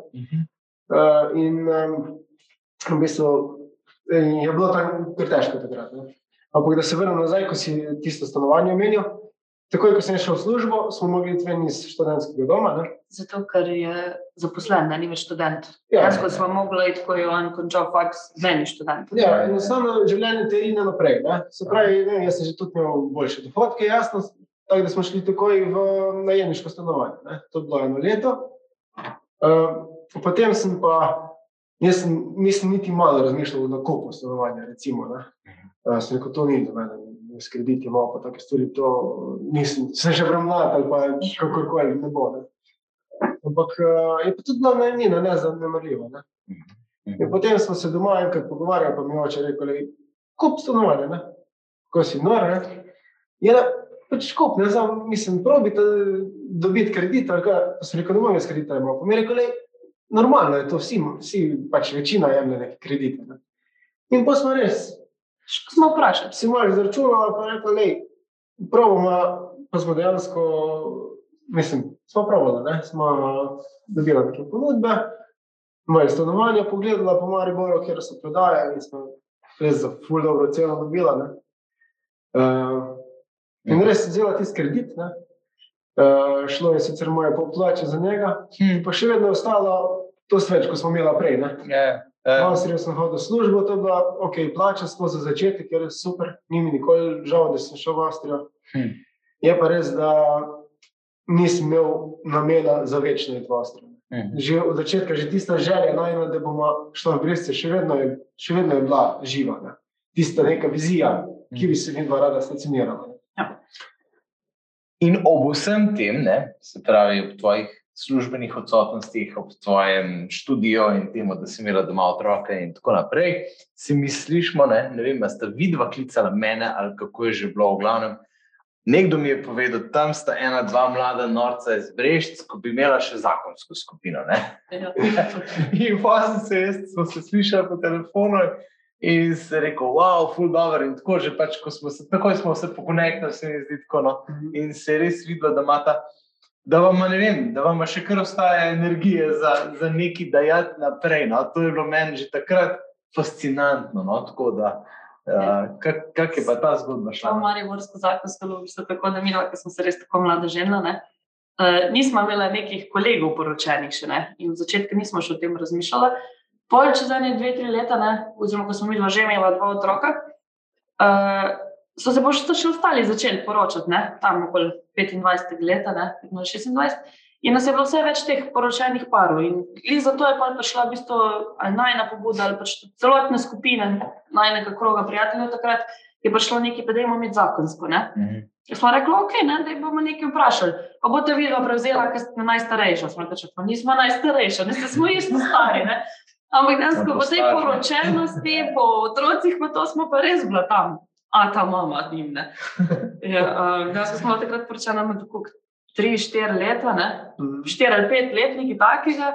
Uh, in um, v bistvu, je bilo tam kar težko takrat. Ne. Ampak da se vrnem nazaj, ko si tisto stanovanje omenil. Takoj, ko sem šel v službo, smo mogli iti ven iz študentskega doma. Ne? Zato, ker je zaposlen, ne več študent. Ja, Jaz, ko smo mogli iti, ko je on končal faks, ven iz študenta. Ja, enostavno življenje te ide naprej. Ne? Se pravi, ne, jaz sem že tudi imel boljše dohodke, jasno, tako da smo šli takoj v najemniško stanovanje. Ne? To je bilo eno leto. Uh, potem sem pa Jaz nisem niti malo razmišljal o nakupu stanovanja. Recimo, uh, sem rekel, to ni do mene, s krediti, malo pa take stvari. To nisem, sem še premlad ali pa kakorkoli ne bo. Ne. Ampak uh, je pa tudi bila najemnina, ne zanemarljiva. Ne. In potem smo se doma enkrat pogovarjali, pa mi oče rekel, kup stanovanja, ko si nor. Ne. Je da pač kup, ne znam, mislim, probite dobiti kredit, ali kaj, pa sem rekel, ne morem s kreditom. Pa mi je rekel, normalno je to, vsi, vsi pač večina jemlje neke kredite. Ne. In pa smo res. Što smo vprašali? Si malo izračunali, pa rekli, da pravimo, pa smo dejansko, mislim, smo pravili, da smo dobili neke ponudbe, moje stanovanje pogledala po Mariboru, kjer so prodajali in smo res za ful dobro ceno dobila. Uh, in res vzela tisti kredit, ne. Uh, šlo je sicer moje poplače za njega, hmm. pa še vedno je ostalo to sveč, kot smo imeli prej. Yeah. Yeah. Malo sem sem hodil v službo, to je bila ok, plača smo za začetek, ker je super, ni mi nikoli žal, da sem šel v Avstrijo. Hmm. Je pa res, da nisem imel namena za večno iti v Avstrijo. Hmm. Že od začetka, že tista želja, najna, da bomo šli v Brezce, še, še vedno je bila živa. Ne? Tista neka vizija, ki bi se vidva rada stacionirala. In ob vsem tem, ne, se pravi, ob tvojih službenih odsotnostih, ob tvojem študiju in temu, da si imela doma otroke in tako naprej, si misliš, ne, ne vem, sta vidva klicala mene ali kako je že bilo v glavnem. Nekdo mi je povedal, tam sta ena, dva mlada norca iz Brežc, ko bi imela še zakonsko skupino. Ja. in pa se jaz, smo se slišali po telefonu. In se rekel, wow, full dobro. In tako, že pač, ko smo se, tako smo se pokonektali, se mi zdi tako. No. Mhm. In se je res videlo, da ima ta, da vam, ne vem, da vam še kar ostaja energije za, za neki dajati naprej. No. To je bilo meni že takrat fascinantno. No. Tako da, uh, kak, kak je pa ta zgodba šla? To je Marijo Morsko zakonsko lovišče, tako da mi, ki smo se res tako mlada žena. Ne. Uh, nismo imeli nekih kolegov poročenih še ne. in v začetku nismo še o tem razmišljali. Pol čez ene dve, tri leta, ne, oziroma ko smo mi že imela dva otroka, uh, so se boš še ostali začeli poročati, ne, tam okoli 25 let, ne, 26. In nas je bilo vse več teh poročenih parov. In zato je pa prišla v bistvu najna pobuda ali pač celotna skupina najnega kroga prijateljev takrat, je prišlo nekaj, pa da imamo imeti zakonsko. Ne? Mhm. Jaz smo rekli, ok, ne, da bomo nekaj vprašali. Pa boste vi ga prevzela, ker ste najstarejša. Smo rekli, pa nismo najstarejša, ne ste smo isto stari. Ne? Ampak dejansko Ja, po tej poročenosti, po otrocih, pa to smo pa res bila tam. A ta mama njim. Ja, uh, dejansko smo takrat poročena med tako 3-4 leta, ne? Mhm. 4 ali 5 let, nekaj takega.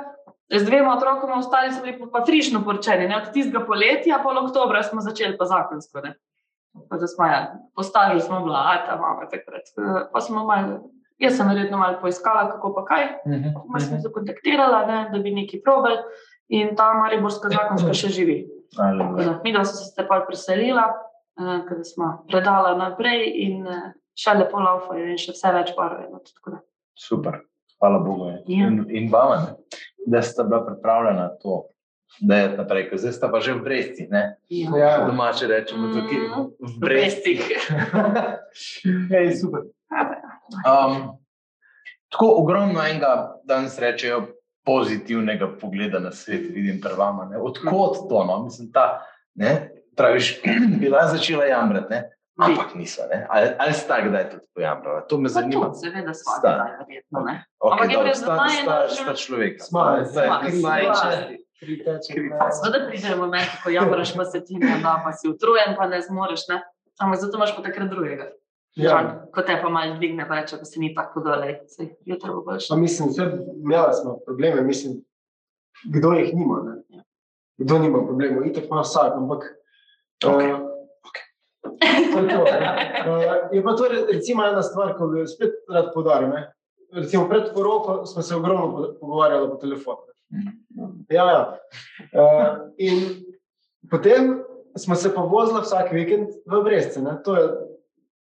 Z dvema otrokoma, ostali smo bili pa- pa frišno poročeni. Ne? Od tistega poletja, pol oktobra smo začeli pa zakonsko. Ne? Pa da smo, ja, po stažu smo bila, a ta mama takrat. Eh, Pa smo malo, jaz sem verjetno malo poiskala, kako pa kaj. Mhm. Pa sem se kontaktirala, ne, da bi nekaj probali. In ta mariborska zakonska še živi. Da, Mi dva smo se pa preselila, eh, ker smo predala naprej in eh, še lepo laufajo in še vse več tako da. Super, hvala Bogu. ja. Ja. In, in vama, da ste bila pripravljena to, da je naprej, ker zdaj sta pa že v Bresti, ne? Ja. Ja. domače rečemo, tukaj Mhm. v. Brestih. Hej, super. Um, tako ogromno enega, danes rečejo, pozitivnega pogleda na svet, vidim pri vama. ne. Odkot to? No? Mislim, ta, ne, praviš, bila začela jamrati, ne? ampak niso. Ne? Ali, ali sta kdaj tudi pojamrala? To me zanima. tudi, seveda, Sta. svaka, verjetno. ne. Okay, Ampak je dobro, sta, da sta, sta. Sma, sma, sma. sta- Kri teče, Kri. ne. Seveda pride moment, ko jamraš, pa se ti ne da, pa si utrujen, pa ne zmoriš. Ne? Ampak zato imaš pa takrat drugega. Ja. Ko te pa malo dvigne, pa reče, da se ni tako dole, se jutro bo boljše. Pa mislim, vse imeli smo probleme, mislim, kdo jih nima. Ne? Kdo nima problemov, itek ima vsak, ampak. Ok. eh, to je to. Eh, Je pa to re- recimo ena stvar, ki jo spet rad podaril. ne. Recimo pred poroko smo se ogromno po- pogovarjali po telefonu. Ja, ja. Uh, in potem smo se pa vozili vsak vikend v Brezce. Ne? To je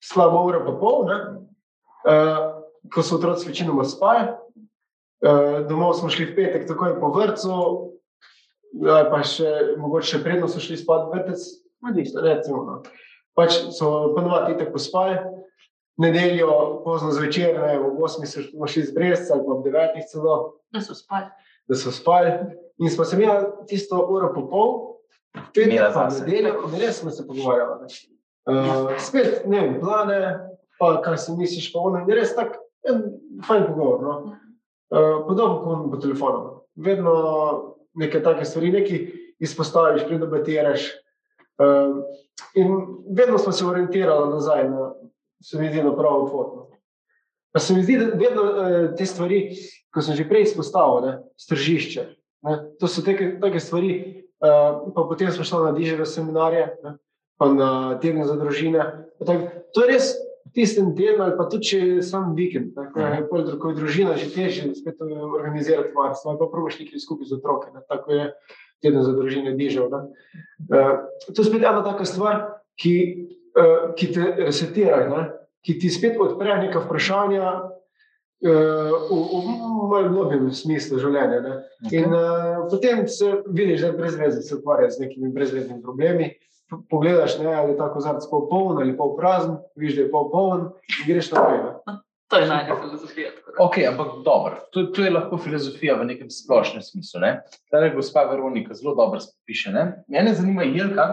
slabo uro pa pol, ne? uh, ko so otroci večinoma spali. Uh, domov smo šli v petek, takoj po vrtu, uh, pa še mogoče predno so šli spat v vrtec, odvisno, recimo. No. Pač so ponovadi tako pospali. Nedeljo, pozno zvečer, ne, ob 8 smo šli z Brezca ali pa ob 9 celo Da so spali. da so spali. In smo se imeli tisto uro po pol, petek Imela pa zase. nedeljo, in res smo se pogovarjali. Uh, spet, ne vem, plane, pa kaj si misliš, pa ono, in res tak, en fajn pogovor. No? Uh, podobno kot po telefonu. Vedno neke take stvari, nekaj izpostaviš, predebatiraš. Uh, in vedno smo se orientirali nazaj na, se mi zdi, na pravo pot. No. Pa se mi zdi, da vedno uh, te stvari, ko sem že prej izpostavil, ne, stržišče. Ne, to so take, take stvari. Uh, pa potem smo šli na diževe seminarje, ne, pa na teden za družine. Tak, to je res tisti teden, ali pa tudi če je sam vikend. Ne, ko je pol drugo družina, že težje spet eh, organizirati varstvo. Ali pa probaš nekaj skupaj z otroke. Ne, tako je teden za družine ne. Uh, to je spet ena taka stvar, ki, uh, ki te resetira, ne, ki ti spet odpre neka vprašanja. Uh, v, v malem globjem smislu življenja. Ne? In uh, potem se vidiš, da je brez veze se ukvarjati z nekimi brezveznimi problemi. Pogledaš, ne, ali je ta kozarc pol poln ali pol prazen, vidiš, da je pol poln in greš naprej. Ne. To je najbolj filozofija. tako da. Ok, ampak dobro, to, to je lahko filozofija v nekem splošnem smislu. Ne? Zdaj, gospa Veronika zelo dobro piše. Ne? Mene zanima, Jelka,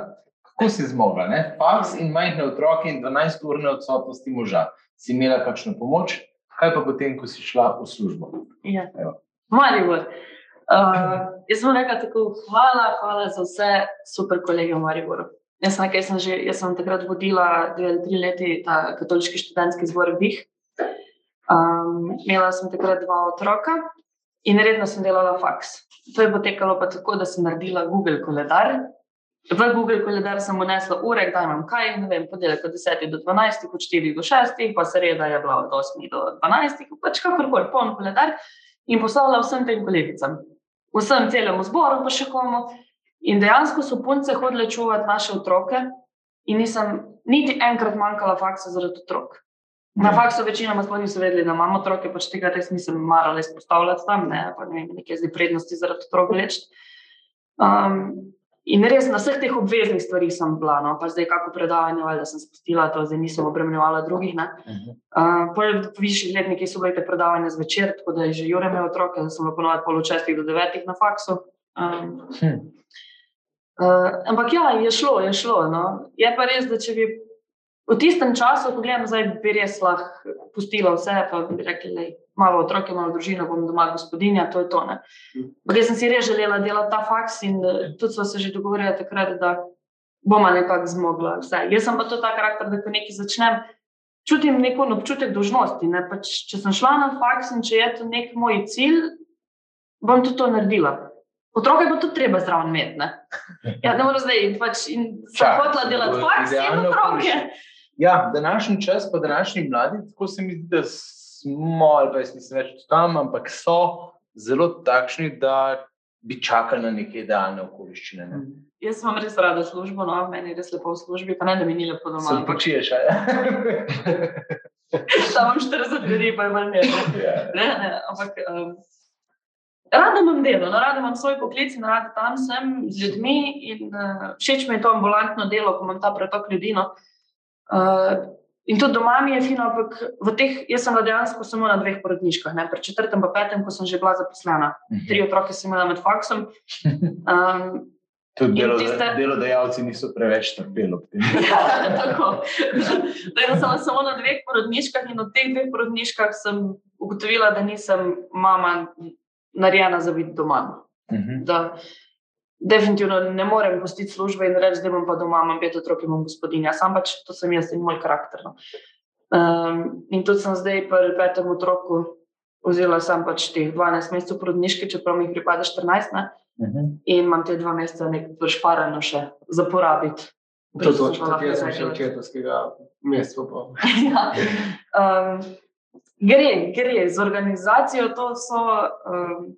kako si zmogla? Ne? Faks in majhne otroke in 12-urne odsotnosti moža. Si imela kakšno pomoč, kaj pa potem, ko si šla v službo? Ja. Evo. Maribor. Uh, jaz sem rekla tako, hvala, hvala za vse super kolege v Mariboru. Jaz nekaj, jaz sem, že, jaz sem takrat vodila dve ali tri leta ta katoliški študentski zbor Vdih. Um, imela sem takrat dva otroka in redno sem delala faks. To je potekalo pa tako, da sem naredila Google koledar. V Google koledar sem unesla ure, kdaj imam kaj, ne vem, ponedeljek od 10 do 12, od 4 do 6, pa sreda je bila od 8 do 12, pač kakorkoli, poln koledar in poslala vsem tem kolegicam, vsem celemu zboru, pa še komu. In dejansko so punce hodile čuvati naše otroke, in nisem niti enkrat manjkala faksa zaradi otrok. Na faksu večinoma sploh niso vedeli, da imamo otroke, pač tega res nisem marala izpostavljati tam, ne, pa ne vem, neke zdaj prednosti zaradi otrok leč. Um, in res na vseh teh obveznih stvarih sem bila, no, pa zdaj kako predavanje, da sem spustila to, zdaj nisem obremenjevala drugih. Ne. Uh, Pol v višjih letnikih so bile te predavanja zvečer, tako da je že Jure imel otroke, da sem lahko ponovadi pol od šestih do devetih na faksu. Um, Hm. Uh, ampak ja, je šlo, je šlo. No. Je pa res, da če bi v tistem času, ko gledam, zdaj bi res lahko pustila vse, pa bi rekli, da imamo otroke, imamo družino, bom doma gospodinja, to je to. Ampak jaz sem si res želela delati ta faks in eh, tudi smo se že dogovorili takrat, da bomo nekako zmogla vse. Jaz sem pa to ta karakter, da ko nekaj začnem. Čutim neko občutek dožnosti. Ne? Pač, če sem šla na faks in če je to nek moj cilj, bom tudi to naredila. Otroke bo tudi treba zraven imeti. Ne, ja, ne morem zdaj pač in sem hotela delati faks in otroke. Ja, današnji čas, pa današnji mladi, tako se mi zdi, da smo, ali pa nisem več tam, ampak so zelo takšni, da bi čakali na neke idealne okoliščine. Ne? Mm. Jaz sem res rada službo, no, meni je res lepo v službi, pa ne da mi ni lepo doma. Se počiješ, ali? Samo 40 ljudi, pa je manj nekaj. Ja. Ne, ne, ampak. Um, Rada imam delo, no, rada imam svoj poklic in rada tam sem z ljudmi. In, uh, všeč mi je to ambulantno delo, ko imam ta pretok ljudi. No. Uh, in tudi doma mi je fino, ampak teh, jaz sem dejansko samo na dveh porodniškah, ne, pri četrtem in petem, ko sem že bila zaposlena. Mhm. Tri otroke sem imela med faksom. Um, Tudi delo, tiste... delodajalci niso preveč trpeli. ja, tako. Da, sem samo na dveh porodniškah in od teh dveh porodniškah sem ugotovila, da nisem mama narejena za biti doma. Uh mhm. -huh definitivno ne morem postiti službe in reči, da bom pa doma, imam pet otrok, imam gospodinja, sam pač to sem jaz in moj karakter. No. Um, in tudi sem zdaj pri petem otroku vzela sam pač teh 12 mesecev porodniške, čeprav mi pripada 14, ne? Uh -huh. in imam te dva meseca nekaj šparano še za porabiti. To je točno, tako jaz sem še očetovskega mesta. ja. um, gre, gre, z organizacijo to so. Um,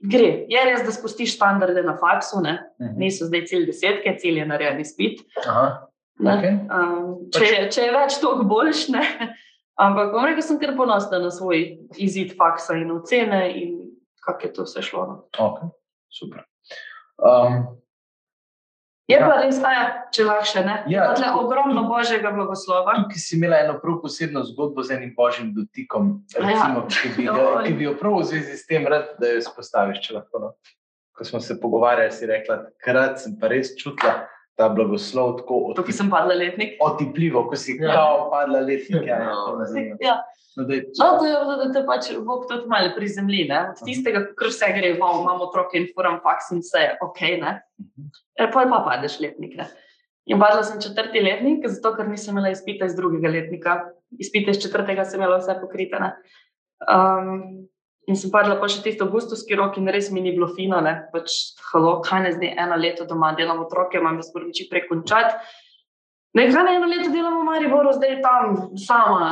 Gre. Je res, da spustiš standarde na faksu, ne? uh mhm. -huh. niso zdaj cilj desetke, cilj je narediti spit. Okay. Um, če, pač... če je več, toliko boljš. Ne? Ampak bom rekel, sem kar ponosna na svoj izid faksa in ocene in kako je to vse šlo. No. Okay. Super. Um, Je ja. pa res, da če lahko ne. Ja, tukaj, ogromno božjega blagoslova. Tukaj si imela eno prav posebno zgodbo z enim božjim dotikom, ja. recimo, ja. ki, bi ga, ki bi jo prav v zvezi s tem rad, da jo izpostaviš. No. Ko smo se pogovarjali, si rekla, krat sem pa res čutila ta blagoslov tako otip, Tukaj sem padla letnik. Otipljivo, ko si ja. kao padla letnik. Ja, no. ja. No, da, no, to je, da te pač Bog tudi malo prizemlji. Od tistega, kar vse gre, wow, imamo otroke in furam faks in vse, ok. Ne? E, pa pa padeš letnik. Ne? In padla sem četrti letnik, zato ker nisem imela izpita iz drugega letnika. Izpite iz četrtega sem imela vse pokrite. Um, In sem padla pa še tisto avgustovski rok, in res mi ni bilo fino, ne pač, halo, kaj ne zdaj eno leto doma delam otroke, imam jaz prvič prekončati. Ne, kaj ne eno leto delam v Mariboru, zdaj tam sama.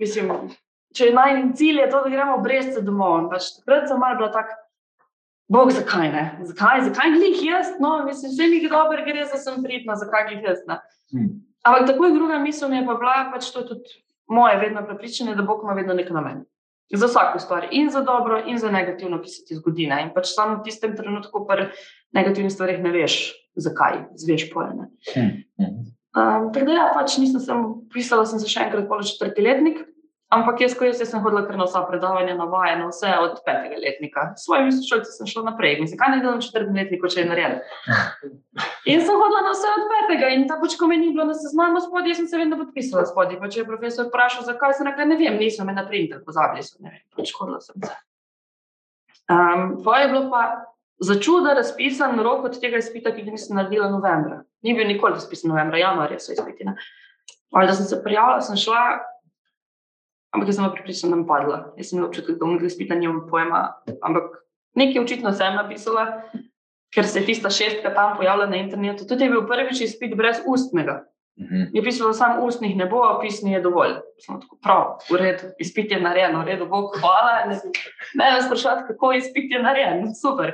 Mislim, če je najmanj cilj, je to, da gremo brez se domov. Pač, takrat sem malo bila tak, bog, zakaj ne? Zakaj, zakaj glih jaz? No, mislim, vse mi je dobro, gre za sem pridna, zakaj glih jaz. Hmm. Ampak takoj druga misel mi je pa bila, pač to je tudi moje vedno prepričanje, da Bog ima vedno nek namen. Za vsako stvar, in za dobro, in za negativno, ki se ti zgodi. Ne? In pač samo v tistem trenutku, pri negativnih stvarih, ne veš, zakaj, zveš pojene. Hmm. Um, tako da, ja, pač nisem samo pisala, sem se še enkrat polo četrti letnik, ampak jaz, ko jaz, jaz sem hodila kar na vsa predavanja, na vaje, na vse od petega letnika. S svojimi sošolci sem šla naprej, mislim, kaj ne delam četrti letnik, če je narejen. In sem hodila na vse od petega in ta pač, ko me ni bilo na seznamu spodaj, sem se vedno podpisala spodaj. Pa če je profesor vprašal, zakaj se nekaj ne vem, nisem me na printer, pozabili so, ne vem, pač hodila sem se. Um, Tvoje je bilo pa za čudo razpisan rok od tega izpita, ki ga nisem naredila novembra. Ni bil nikoli razpisan novembra, januarja so izpiti. Ali da sem se prijavila, sem šla, ampak jaz sem pripričana, da bom padla. Jaz sem imela občutek, da nekaj spita, nimam pojma. Ampak nekaj očitno sem napisala, ker se je tista šestka tam pojavila na internetu. Tudi je bil prvič izpit brez ustnega. Mhm. Je pisalo, samo ustnih ne bo, pisni je dovolj. Samo tako, prav, v redu, izpit je narejen, v redu, bog, hvala. Ne, ne me sprašujete, kako izpit je narejen, super.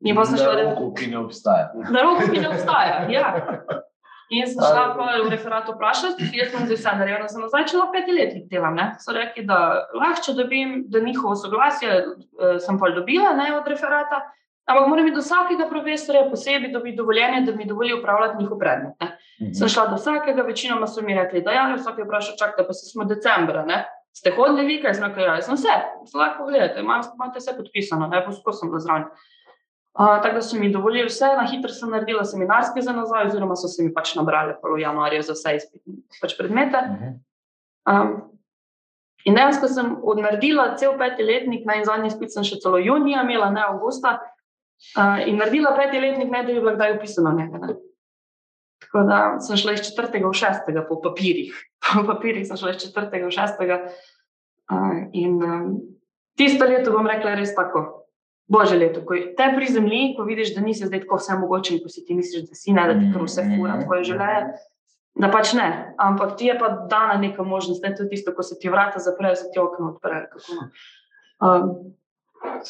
Ni pa se šlo, da je to, ki ne obstaja. Na roku, ki ne obstaja, ja. In sem šla v referat vprašati, jaz sem zdaj vse naredila, sem zdaj začela peti let delam. Ne? So rekli, da lahko, če dobim, da njihovo soglasje uh, sem pa dobila ne, od referata, ampak moram do vsakega profesorja posebej dobiti dovoljenje, da mi dovoli upravljati njihov predmet. Mm -hmm. Sem šla do vsakega, večinoma so mi rekli, da ja, vsak je vprašal, čakaj, pa se smo decembra. Ne? Ste hodili vi, kaj sem rekel, ja, sem vse, lahko gledate, imate vse podpisano, ne, poskušam da zraven. Uh, tako da so mi dovolili vse, na hitro sem naredila seminarske za nazaj, oziroma so se mi pač nabrali v januarju za vse izpitne pač predmete. Um, in dejansko sem odnaredila cel peti letnik, na en zadnji izpit sem še celo junija imela, ne avgusta. Uh, in naredila peti letnik, ne da bi bila kdaj upisana nekaj. Ne. Tako da sem šla iz četrtega v šestega po papirjih. Po papirjih sem šla iz četrtega v šestega. Uh, in um, tisto leto bom rekla res tako božje leto, ko te pri zemlji, ko vidiš, da nisi zdaj tako vse mogoče ko si ti misliš, da si ne, da ti kar vse fura, tvoje življenje. Da pač ne, ampak ti je pa dana neka možnost, ne tudi tisto, ko se ti vrata zaprejo, se ti okno odprejo. Um,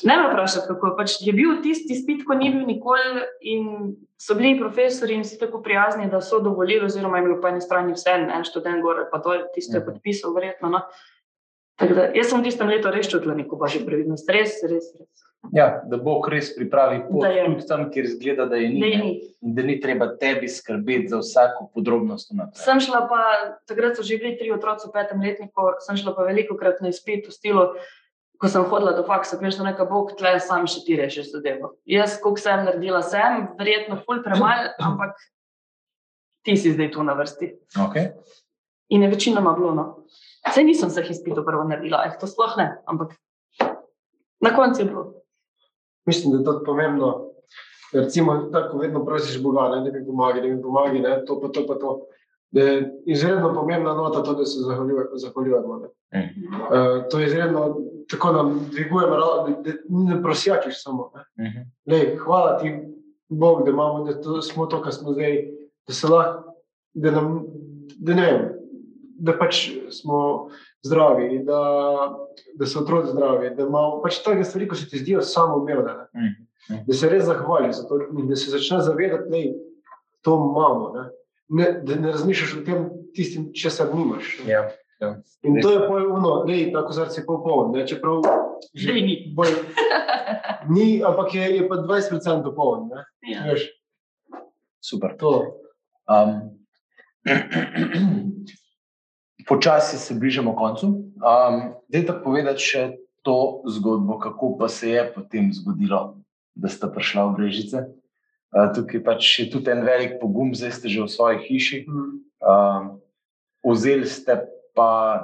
ne me vprašati, kako pač je bil tisti spit, ko ni bil nikoli in so bili profesori in vsi tako prijazni, da so dovolili, oziroma jim je po eni strani vse, en študent gore, pa to je tisto, je podpisal, verjetno. No. Da, jaz sem v tistem letu res čutila neko božjo previdnost, res, res. res. Ja, da bo res pripravi pot tudi tam, kjer zgleda, da je ni. Da, ni. da ni treba tebi skrbeti za vsako podrobnost. Sem šla pa, takrat so že bili tri otroci v petem letniku, sem šla pa veliko krat na izpit v stilu, ko sem hodila do faksa, da neka bog tle, sam še ti reši zadevo. Jaz, koliko sem naredila, sem, verjetno ful premal, ampak ti si zdaj tu na vrsti. Okay. In je večinoma bilo. No. Sej nisem vseh izpitov prvo naredila, eh, to sploh ne, ampak na koncu je bilo. Mislim, da je to pomembno. Recimo, tako vedno prosiš Boga, da mi pomaga, da mi pomaga, da to pa to pa to. Da je izredno pomembna nota to, da se zahvaljujemo. Uh, to je izredno, tako nam dvigujemo, da, da ne prosjačiš samo. Ne? Uh -huh. Lej, hvala ti, Bog, da, imamo, da to, smo to, kar smo zdaj, da se lahko, da nam, da ne vem, da pač smo zdravi, da, da so otroci zdravi, da imamo pač take stvari, ko se ti zdijo samo umevne. Mm. Mm. Da se res zahvali za to in da se začne zavedati, da to imamo. Ne? Ne, da ne razmišljaš o tem, tistim, če se nimaš. Ja, ja. In to je pojemno, da je tako zelo popoln. Ne? Čeprav že ni. Boj, ni, ampak je, je pa 20% popoln. Ja. Super. Um, počasi se bližamo koncu. Um, Dajte povedati še to zgodbo, kako pa se je potem zgodilo, da ste prišli v Brežice. Uh, tukaj pač je tudi en velik pogum, zdaj ste že v svoji hiši. Um, vzeli ste pa,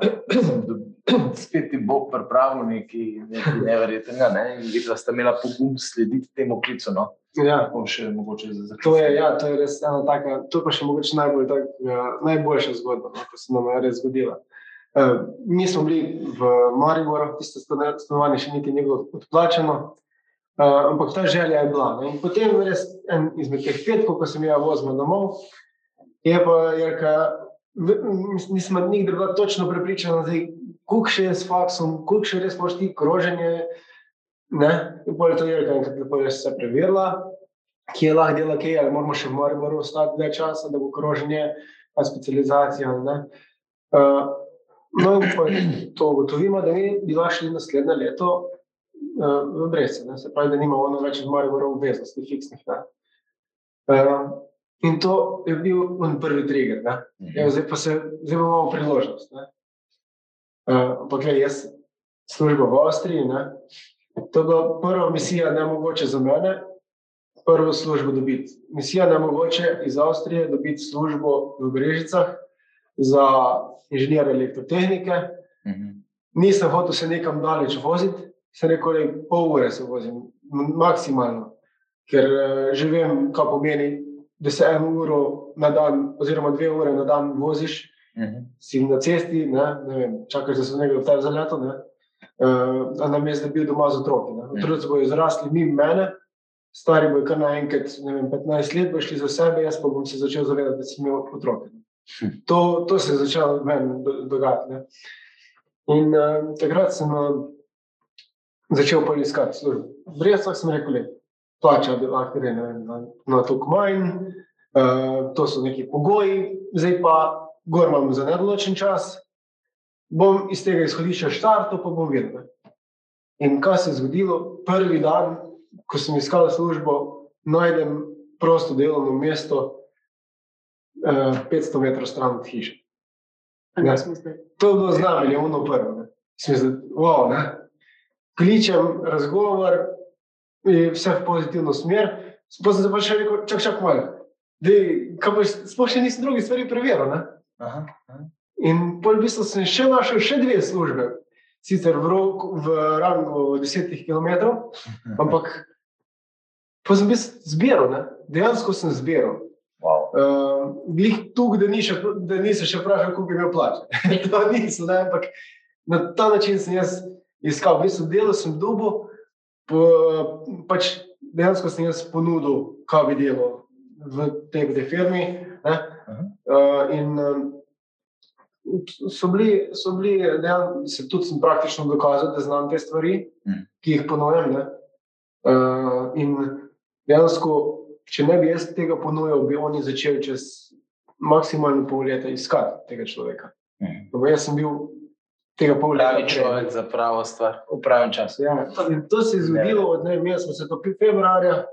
spet Bog pripravil nekaj, nekaj neverjetnega, ne? in videli, da ste imeli pogum slediti temu klicu. No? Ja. Še, to, je, ja, to je res ena taka, to pa še mogoče najbolj, tak, ja, najboljša zgodba, no, ko se nam je res zgodila. Uh, mi smo bili v Mariboru, tiste stanovanje še niti ni bilo odplačeno, uh, ampak ta želja je bila. Ne. In potem res en izmed teh petkov, ko sem jih vozil domov, je pa Jerka, nisem nikdar bila točno prepričana, kako še je s faksom, kako še res moš ti kroženje. Ne? In je to Jelka, enkrat lepo je se preverila, kje lahko dela kaj, ali moramo še v Mariboru ostati več časa, da bo kroženje, pa specializacija. Uh, no, in pa to ugotovimo, da ni bila šli naslednje leto uh, v Brese, ne? se pravi, da nima ono več v Mariboru obveznosti fiksnih. Uh, in to je bil prvi trigger. Mhm. Ja, zdaj pa se, zdaj imamo priložnost. Ampak, uh, jaz službo v Avstriji, To je bila prva misija, ne mogoče za mene, prvo službo dobiti. Misija ne mogoče iz Avstrije dobiti službo v Brežicah za inženirja elektrotehnike. Uh mhm. -huh. Nisem hotel se nekam daleč voziti, se nekoli pol ure se vozim, maksimalno, ker uh, že vem, kaj pomeni, da se eno uro na dan, oziroma dve ure na dan voziš, uh mhm. -huh. si na cesti, ne, ne vem, čakaš, da se nekaj vtaja za leto. Ne uh, na mestu, da bi bil doma z otroki. Otroci bodo izrasli mimo mene, stari bojo kar naenkrat 15 let, bo šli za sebe, jaz pa bom se začel zavedati, da sem imel otroke. Hm. To, to se je začelo meni dogajati. Ne. In uh, takrat sem uh, začel poiskati službo. Brez tega sem rekel, da plača bi lahko gre na, na to kmajn, uh, to so neki pogoji, zdaj pa gor imam za nedoločen čas, bom iz tega izhodišča štartil, pa bom videl. In kaj se je zgodilo? Prvi dan, ko sem iskal službo, najdem prosto delovno mesto eh, 500 metrov stran od hiše. Ne, to je bilo znamenje, je ono prvo. Smisel, wow, Kličem razgovor, vse v pozitivno smer. Sploh sem se pa še rekel, čak, čak malo. Sploh še nisem drugi stvari preveril. ne. Aha, aha. In pol v bistvu sem še našel še dve službe, sicer v, rok, v rangu 10 km, ampak pa sem bil zbiral, ne? dejansko sem zbiral. Wow. Uh, glih tu, da, ni še, da nisem še vprašal, koliko bi imel plače. to nisem, ne? ampak na ta način sem jaz iskal. V bistvu delo sem dubo, po, pač dejansko sem jaz ponudil, kaj bi delal v tej, v firmi. Ne? Aha. Uh, in so bili, so bili dejansko, se tudi sem praktično dokazal, da znam te stvari, Mm. ki jih ponujam. ne. Uh, in dejansko, če ne bi jaz tega ponujal, bi oni začeli čez maksimalno pol leta iskati tega človeka. Mhm. Ampak jaz sem bil tega pol leta. Pravi človek za pravo stvar v pravem času. Ja, in to se je zgodilo, od ne, imeli smo se to februarja.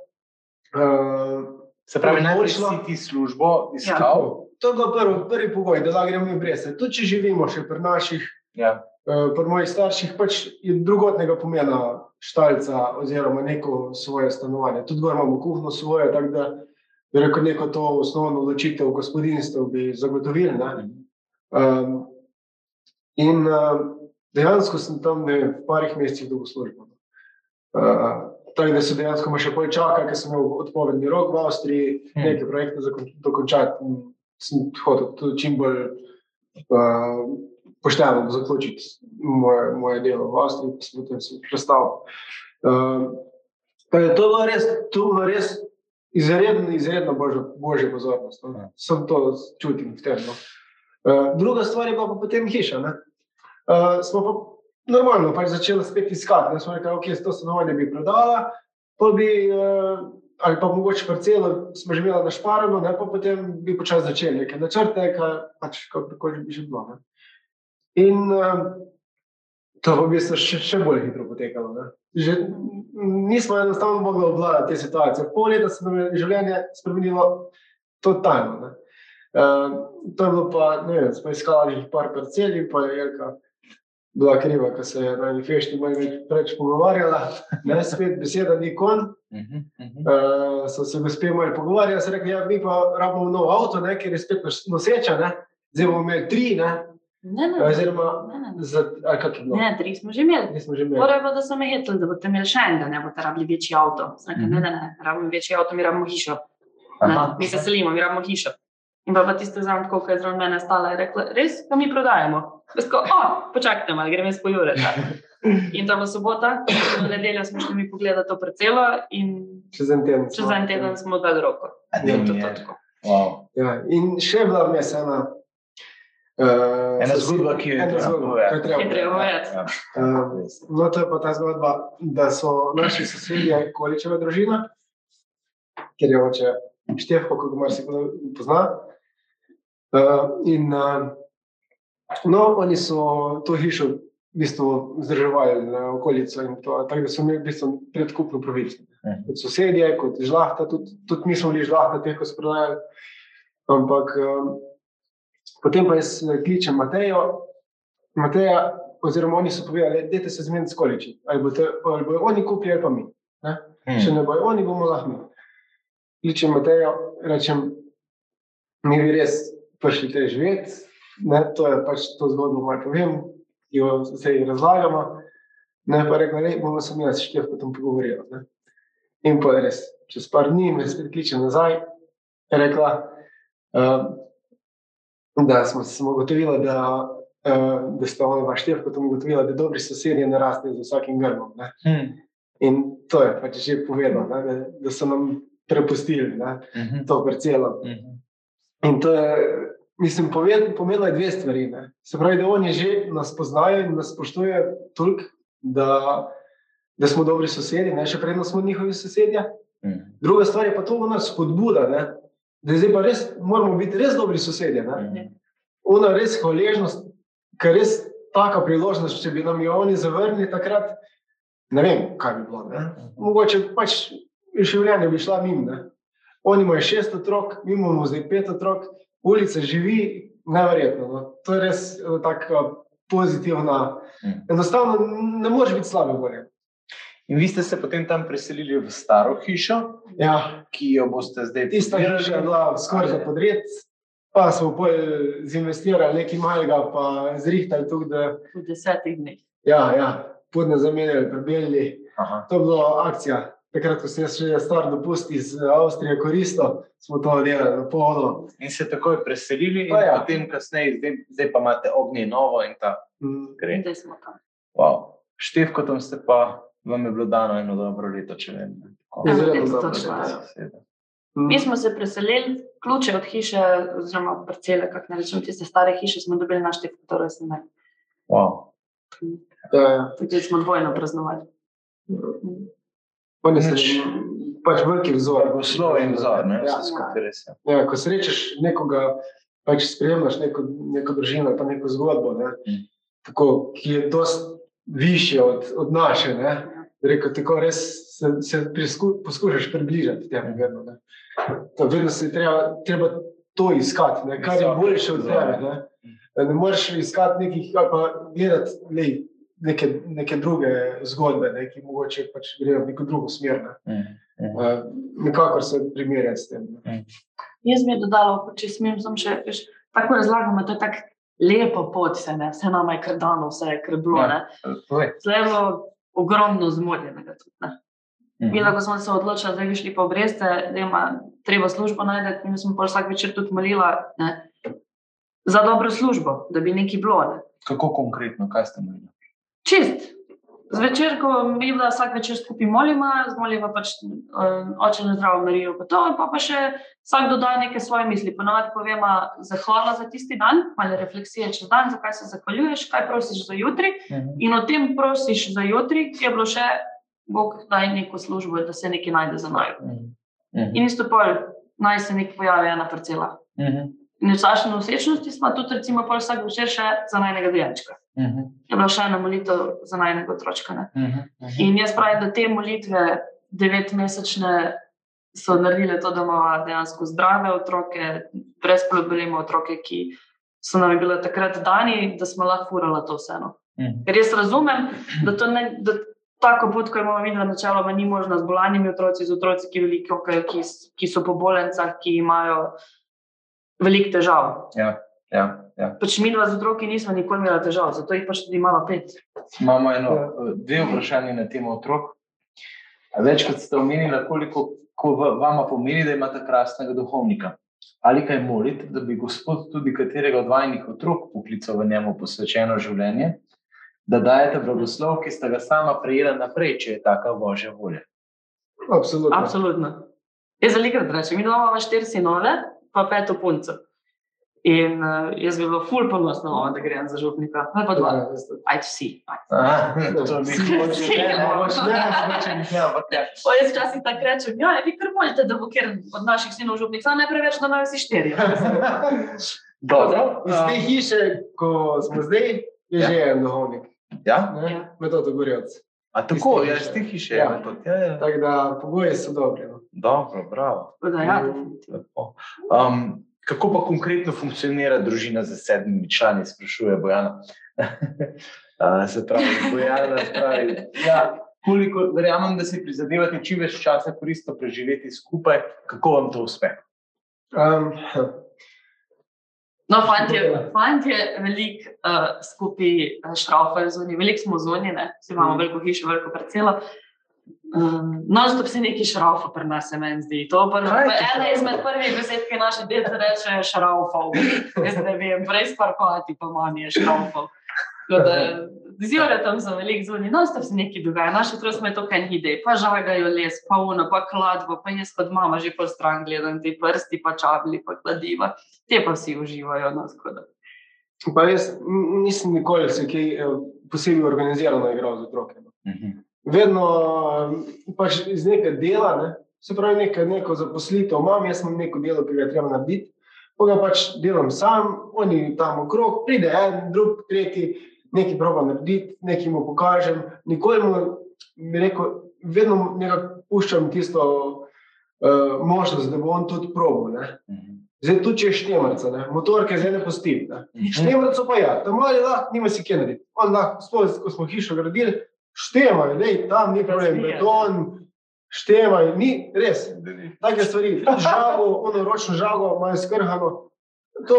Uh, Se pravi, najprej si ti službo iskal. To je bil prvi, prvi pogoj, da lahko gremo mi brez. Tudi če živimo še pri naših, Ja. eh, pri mojih starših, pač je drugotnega pomena štalca oziroma neko svoje stanovanje. Tudi imamo kuhno svoje, tako da bi rekel, neko to osnovno odločitev gospodinstva bi zagotovili. Ne? Um, in uh, dejansko sem tam ne, v parih mesecih dobil službo. Uh, tako da so dejansko še pol čakali, ker sem imel odpovedni rok v Avstriji, Hmm. nekaj projektov za kon- dokončati. in Sem hotel tudi čim bolj uh, pošteno zaključiti moje, moje delo v Avstriji, pa sem potem se prestal. Uh, da to je bilo res, to je bilo res izredno, izredno božja, božja pozornost. No. Sem to čutim v tem. No. Uh, druga stvar je bila pa potem hiša. Ne. Uh, smo pa normalno pač začeli spet iskati. Ne smo rekli, ok, to stanovanje bi prodala, pa bi, uh, ali pa mogoče parcelo smo že imeli na šparano, ne, pa potem bi počasi začeli neke načrte, kaj pač kakorkoli bi že bilo. Ne. In uh, to pa bi se še, še bolj hitro potekalo. Ne. Že, nismo enostavno mogli obvladati te situacije. Pol leta se nam je življenje spremenilo totalno. Ne. Uh, to je bilo pa, ne vem, smo iskali jih par parcel in pa je Jelka bila kriva, ker se je na fešti malo več pogovarjala. Ne, spet beseda ni kon. Mhm, mhm. Uh, so se gospe malo pogovarjali, so rekli, ja, mi pa rabimo nov avto, ne, ker je spet nos- noseča, ne. zdaj bomo imeli tri, ne, Ne, ne, oziroma ne, ne, za, ne, tri smo že imeli. Nismo že imeli. Torej, pa, da so me hiteli, da boste imeli še enega, ne boste rabili večji avto. Sem Rekel, Mhm. ne, ne, ne, rabimo večji avto, mi rabimo hišo. Ne, Aha. mi se selimo, mi rabimo hišo. In pa, pa tiste znam, tako, ki je zraven mene stala, je rekla, res, pa mi prodajamo. Jaz Tako, o, počakajte malo, grem jaz po Jure. In to bo sobota, v nedeljo smo šli mi pogledati to parcelo in Čez en teden. čez en teden smo dali roko. In to to je je. Wow. Ja, in še je bila vmes ena. Uh, Ena zgodba, ki jo je treba povedati. je Je. Ja. Uh, no, to je pa ta zgodba, da so naši sosedje Količeva družina, ker je oče Števko, kot ga marsikdo pozna. Uh, in uh, no, oni so to hišo v bistvu vzdrževali na okolico to, tako da so imeli v bistvu predkupno pravico. Mhm. Kot sosedje, kot žlahta, tudi, tudi mi smo bili žlahta, te, ko so prodajali. Ampak um, potem pa jaz kličem Matejo, Mateja, oziroma oni so povedali, da se zmeniti s količi. Ali bodo ali bojo oni kupili, ali pa mi. Ne? Če Mhm. ne bojo oni, bomo lahko mi. Kličem Matejo, rečem, mi bi res prišli te živeti. Ne, to je pač to zgodbo, malo povem, jo ji razlagamo. Ne, pa rekla, da bomo se mi s števko tam pogovorili. Ne. In pa res, čez par dni me spet kliče nazaj, rekla, uh, da smo se ugotovili, da, uh, da sta ona števko tam ugotovila, da dobri sosedje ne rastejo za vsakim grmom. Ne. Mhm. In to je pač že povedal, ne, da, da so nam prepustili ne, Mhm. to parcelo. Mhm. In to je, mislim, poved- pomenilo je dve stvari. Ne. Se pravi, da oni že nas poznajo in nas spoštujejo toliko, da, da smo dobri sosedje, ne, še predno smo njihovi sosedje. Mhm. Druga stvar je pa to, da nas spodbuda, ne, da zdaj pa res moramo biti res dobri sosedje. Mhm. Ona res hvaležnost, ker res taka priložnost, če bi nam jo oni zavrnili takrat, ne vem, kaj bi bilo. Ne. Mogoče pač življenje bi šla mimo. Oni imajo šest otrok, mi imamo zdaj pet otrok, ulica živi, neverjetno. No. To je res eh, taka pozitivna. Mhm. Enostavno ne moreš biti slabe volje. In vi ste se potem tam preselili v staro hišo, Ja, ki jo boste zdaj tista hiša je bila skoraj za podred, pa smo pol zinvestirali nekaj malega, pa zrihtali tudi, da v desetih dneh. ja, ja, podne zamenjali, prebelili. Aha. To je bila akcija. Takrat, ko sem jaz še star dopust iz Avstrije koristil, smo to delali na polno. In se takoj preselili, in Pa ja. potem kasneje, zdaj, zdaj pa imate ognje novo in ta Mm. gre. Zdaj smo tam. Wow. Števko tam ste pa, vam je bilo dano eno dobro leto, če vem. ne. Tako. Ja, zelo dobro leto. Mm. Mi smo se preselili, ključe od hiše, oziroma parcele, kako ne rečem, tiste stare hiše smo dobili na števku, torej sem ne. Wow. Ja, ja. Takrat smo dvojno praznovali. On je se Nič. pač veliki vzor. Poslov in vzor, ne? Ja. Vse skupaj res je. Ja, ko srečaš nekoga, pač spremljaš neko, neko družino, pa neko zgodbo, ne, Mm. tako, ki je dosti višja od, od naše. Ne, rekel, tako res se, se prisku, poskušaš približati temu. Vedno, ne. To, vedno se je treba, treba to iskati, ne, kar je boljše od tebe. Ne. ne moreš iskati nekih, pa gledati lej, neke, neke druge zgodbe, ne, ki mogoče pač grejo v neko drugo smer. Ne. Mm. Mm. Uh, nekako se primerjati s tem. Ne. Jaz bi dodala, če smem, sem še veš, tako razlagam, da je tako lepa pot, se ne, vse nama je kar dano, vse je kar bilo. Ja. Ja. Zdaj je bilo ogromno zmoljenega. Tudi, ne. Mhm. Mi, ko smo se odločili, da bi šli po breste, da ima treba službo najti, in smo pol vsak večer tudi molila ne, za dobro službo, da bi neki bilo. Ne. Kako konkretno, kaj ste imeli? Čist. Zvečer, ko mi da vsak večer skupaj molimo, zmoliva pač um, oče na zdravo Marijo, pa to, pa, pa še vsak doda neke svoje misli. Ponovadi povemo zahvala za tisti dan, malo refleksije čez dan, zakaj se zahvaljuješ, kaj prosiš za jutri. Mhm. In o tem prosiš za jutri, ki je bilo še, Bog daj neko službo, da se nekaj najde za naj. Mhm. In isto pol, naj se nek pojavi ena parcela. Mhm. In v staršni nosečnosti smo tudi, recimo, vsak večer še za najnega dojenčka. Mhm. Je bila še ena molitev za najnega otročka. Ne? Mhm. In jaz pravim, da te molitve, devetmesečne, so naredile to, da imamo dejansko zdrave otroke, brez problema otroke, ki so nam bile takrat dani, da smo lahko furali to vseeno. Mhm. Ker jaz razumem, da to ne. Da Tako pot, ko imamo mi, da načeloma ni možno z bolanimi otroci, z otroci, ki, veliko, ki, ki so po bolencah, ki imajo veliko težav. Ja, ja, ja. Pač mi dva z otroki nismo nikoli imeli težav, zato jih pač tudi imamo pet. Imamo eno, Ja. dve vprašanje na temo otrok. A Večkrat ste omenili, koliko ko v- vama pomeni, da imate krasnega duhovnika. Ali kaj molite, da bi Gospod tudi katerega od vajnih otrok poklical v njemu posvečeno življenje, da dajete blagoslov, ki sta ga sama prejela naprej, če je taka božja volja. Absolutno. Absolutno. Jaz velikrat rečem, mi imamo štiri sinove, pa peto punco. In uh, jaz bi bila ful ponosna, mama, da grem za župnika. Ne pa dva. Ja, veste. Ajde vsi. ajde. Aha, to ni Vsi mogoče, ne, ne, mogoče ne, ne. ne, ampak ja. Jaz včasih tako rečem, ja, vi kar molite, da bo ker od naših sinov župnik, samo ne preveč, da imajo vsi štiri. Dobro. Iz te hiše, ko smo zdaj, je Ja. že en duhovnik. Ja? ne? Ja. Metod Gorjec. A tako, Iz te ja, hiše. Ja. Ja. Ja, ja. Tako da pogoji so dobri. No. Dobro, bravo. Da, ja, definitivno. Um, kako pa konkretno funkcionira družina z sedmimi člani, sprašuje Bojana. uh, se pravi, Bojana pravi. Ja, koliko, verjamem, da si prizadevate čim več časa koristno preživeti skupaj, kako vam to uspe? Um, No, fantje, fantje veliko uh, skupaj uh, šraufajo zunaj, veliko smo zunaj, ne? vsi imamo Mm. veliko hišo, veliko parcelo. Um, no, stop se neki šraufa pri nas, se meni zdi. To pa Kaj je ena izmed prvih besed, ki naše dete reče, je šraufal. Jaz ne vem, prej sparkovati, pa manj je šraufal. Zjutraj tam so veliko zunaj, no, stop se neki dogaja. Naši otroci imajo to kaj ide, pa žagajo les, pa uno, pa kladvo, pa jaz kot mama že po stran gledam te prsti, pa čabli, pa kladiva. Te pa vsi uživajo. No, tako da. pa jaz nisem nikoli se kaj eh, posebej organizirano igral z otroki. No. Mhm. Vedno eh, pač iz nekega dela, ne? se pravi, neko, neko zaposlitev imam, jaz imam neko delo, ki ga treba narediti. Pa ga pač delam sam, oni tam okrog, pride en, drug, tretji, nekaj proba narediti, nekaj mu pokažem. Nikoli mu, bi rekel, vedno nekako puščam tisto uh, možnost, da bo on tudi probo. Ne? Mhm. Zdaj tu če je štemarca, ne? motorke zdaj ne postim. Ne? Mhm. Štemarco pa ja, tam mali lahko, nima si kje narediti. On lahko, sploh, ko smo hišo gradili, štemajo, lej, tam ni problem, beton, štemajo, ni res. Take stvari, žago, ono ročno žago, imajo skrhano. To,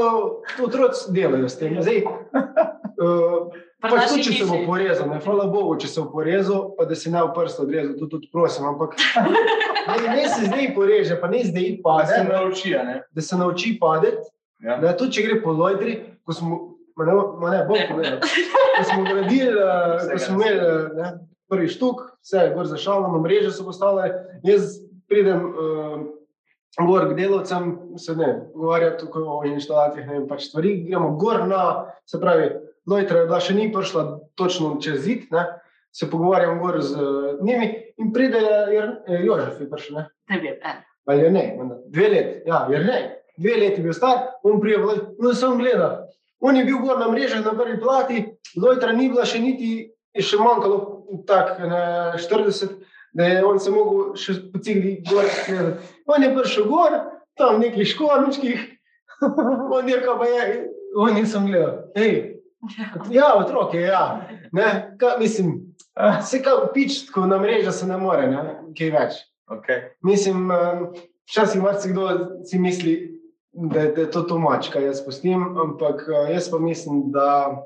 to otroci delajo s tem. Zdaj, uh, pač tudi, če se bo porezal, ne, hvala Bogu, če se bo porezal, pa da se ne v prst odrezal, to tudi prosim, ampak ne, ne se zdaj poreže, pa ne zdaj Pa se pade, nauči, a ne? da se nauči padeti. Ja. Ne, tudi če gre po lojdri, ko smo, ma ne, ma ne bom povedal, ko smo gradili, uh, ko smo imeli uh, ne, prvi štuk, vse je gor zašalno, mreže so postale, jaz pridem uh, gor k delovcem, se ne, govarja tukaj o inštalacijah, ne vem, pač stvari, gremo gor na, se pravi, lojtra je bila še ni prišla točno čez zid, ne, se pogovarjam gor z uh, njimi in pride eh, Jožef je prišel, ne, Tebi je en. ali je ne, dve leti, ja, jer ne, dve leti je bil star, on prije, no sem gledal. On je bil gor na mreži na prvi plati, lojtra ni bila še niti, še manjkalo tak, ne, 40, da je on se mogel še po cigli gor gledati. On je prišel gor, tam nekih škorničkih, on je kao pa je, on nisem gledal. Ej, ja, otroke, ja. Ne, ka, mislim, se kao pič, ko na mreža se ne more, ne, kaj več. Okay. Mislim, em, včasih marsikdo si misli, da, da je to tomač, kaj jaz pustim, ampak eh, jaz pa mislim, da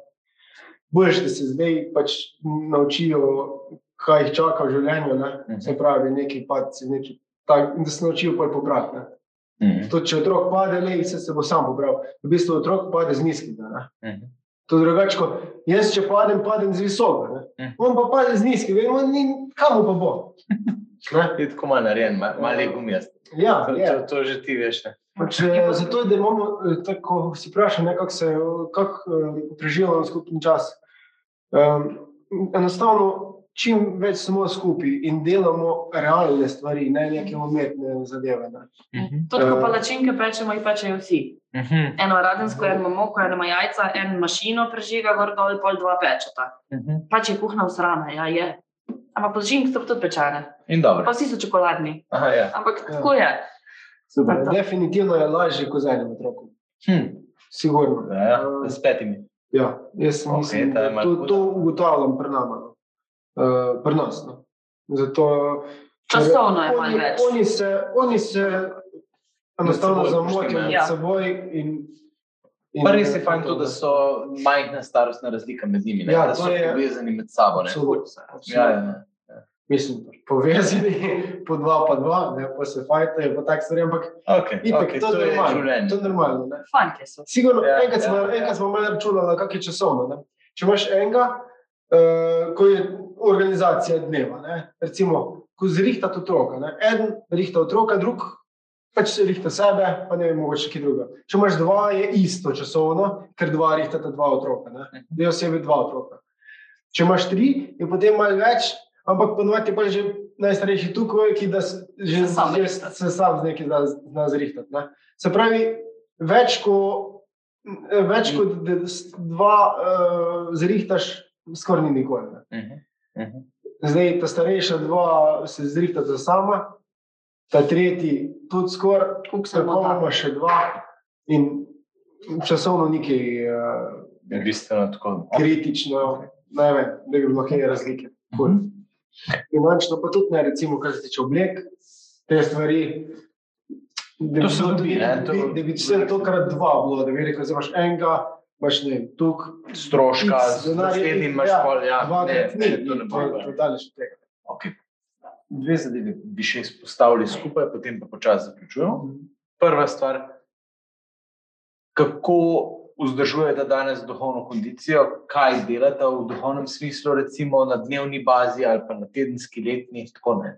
boljš, da se zdaj pač naučijo, kaj jih čaka v življenju. Ne? Mhm. Se pravi, neki padci, neki tak, in da se naučijo pol pobrati. ne. Mhm. To, če otrok pade, le, se, se bo sam pobral. V bistvu otrok pade z nizkega. ne. Mhm. To je drugače, kot jaz, če padem, padem z visoka. ne. Mhm. On pa pade z nizkega, in on ni, kam pa bo. Ne? Je tako malo narejen, ma- malo je gumijast. Ja, To, je. to, to že ti veš. Ne? Pač, eh, zato, da imamo, eh, tako si vprašal, ne, kako se kako, eh, preživljamo skupni čas. Um, enostavno, čim več smo skupaj in delamo realne stvari, ne neke umetne zadeve. Ne. Mhm. To tako Eh. palačinke pečemo in pečejo vsi. Mhm. Eno radensko, eno moko, eno jajca, en mašino prežiga, gor dol, pol dva pečeta. Mhm. Pač je kuhna usrana, ja je. Ampak palačinke so tudi pečene, In dobro. pa vsi so čokoladni. Aha, ja. Ampak Ja. tako je. Super. Tako. Definitivno je lažje kot z enim otrokom. Hm. Sigurno. Ja, ja. Eh, S petimi. Ja, jaz Ok, mislim, da to, to ugotavljam pri nama. No. Uh, pri nas. No. Zato, Časovno je malo več. oni se, oni se enostavno zamotijo pošteno, med ja. seboj. In, in Pa res je fajn to, da so majhna starostna razlika med njimi, ne? Ja, da so je- povezani med sabo. ne. Absolutno. Ja, ja, ja. Mislim, povezani po dva, pa dva, ne pa se fajtajo, pa tak stvari, ampak Okay, itak, okay, to, to je je normalno. življenje. To je normalno. Ne? Fantje so. Sigurno, Ja, ja, enkrat, ja, smo, ja. enkrat smo malo računali, kak je časovno. Ne? Če imaš enega, uh, ko je organizacija dneva, ne? recimo, ko zrihta otroka, ne? en rihta otroka, drug pač se rihta sebe, pa ne vem, mogoče kaj druga. Če imaš dva, je isto časovno, ker dva rihtata dva otroka, ne? dve osebi, dva otroka. Če imaš tri, je potem malo več, ampak ponovadi je pa že najstarejši tukaj, ki da se, že, Se sam že se sam z nekaj zna, zna zrihtati. Ne? Se pravi, več kot več kot da s- dva uh, zrihtaš, skoraj ni nikoli. Ne? Mhm, mhm. Zdaj ta starejša dva se zrihtata sama, ta tretji tudi skoraj, tako imamo še dva in časovno nekaj uh, bistveno tako. kritično, ne vem, da bi bilo kaj razlike. Ful. Mhm. Finančno pa tudi ne, recimo, kar se tiče oblek, te stvari. Da To bi bilo dobi, ne, to- da bi vse to krat dva bilo, da bi rekel, da imaš enega, imaš ne, vem, tukaj. Stroška, naslednjim imaš ja, pol, ja, ne, Dvakrat ne, ni, to ne bo. to je daleč od tega. Okay. Dve zadevi bi še izpostavili skupaj, potem pa počasi zaključujemo. Prva stvar, kako vzdržujete danes duhovno kondicijo, kaj delate v duhovnem smislu, recimo na dnevni bazi ali pa na tedenski, letni. Tako, ne.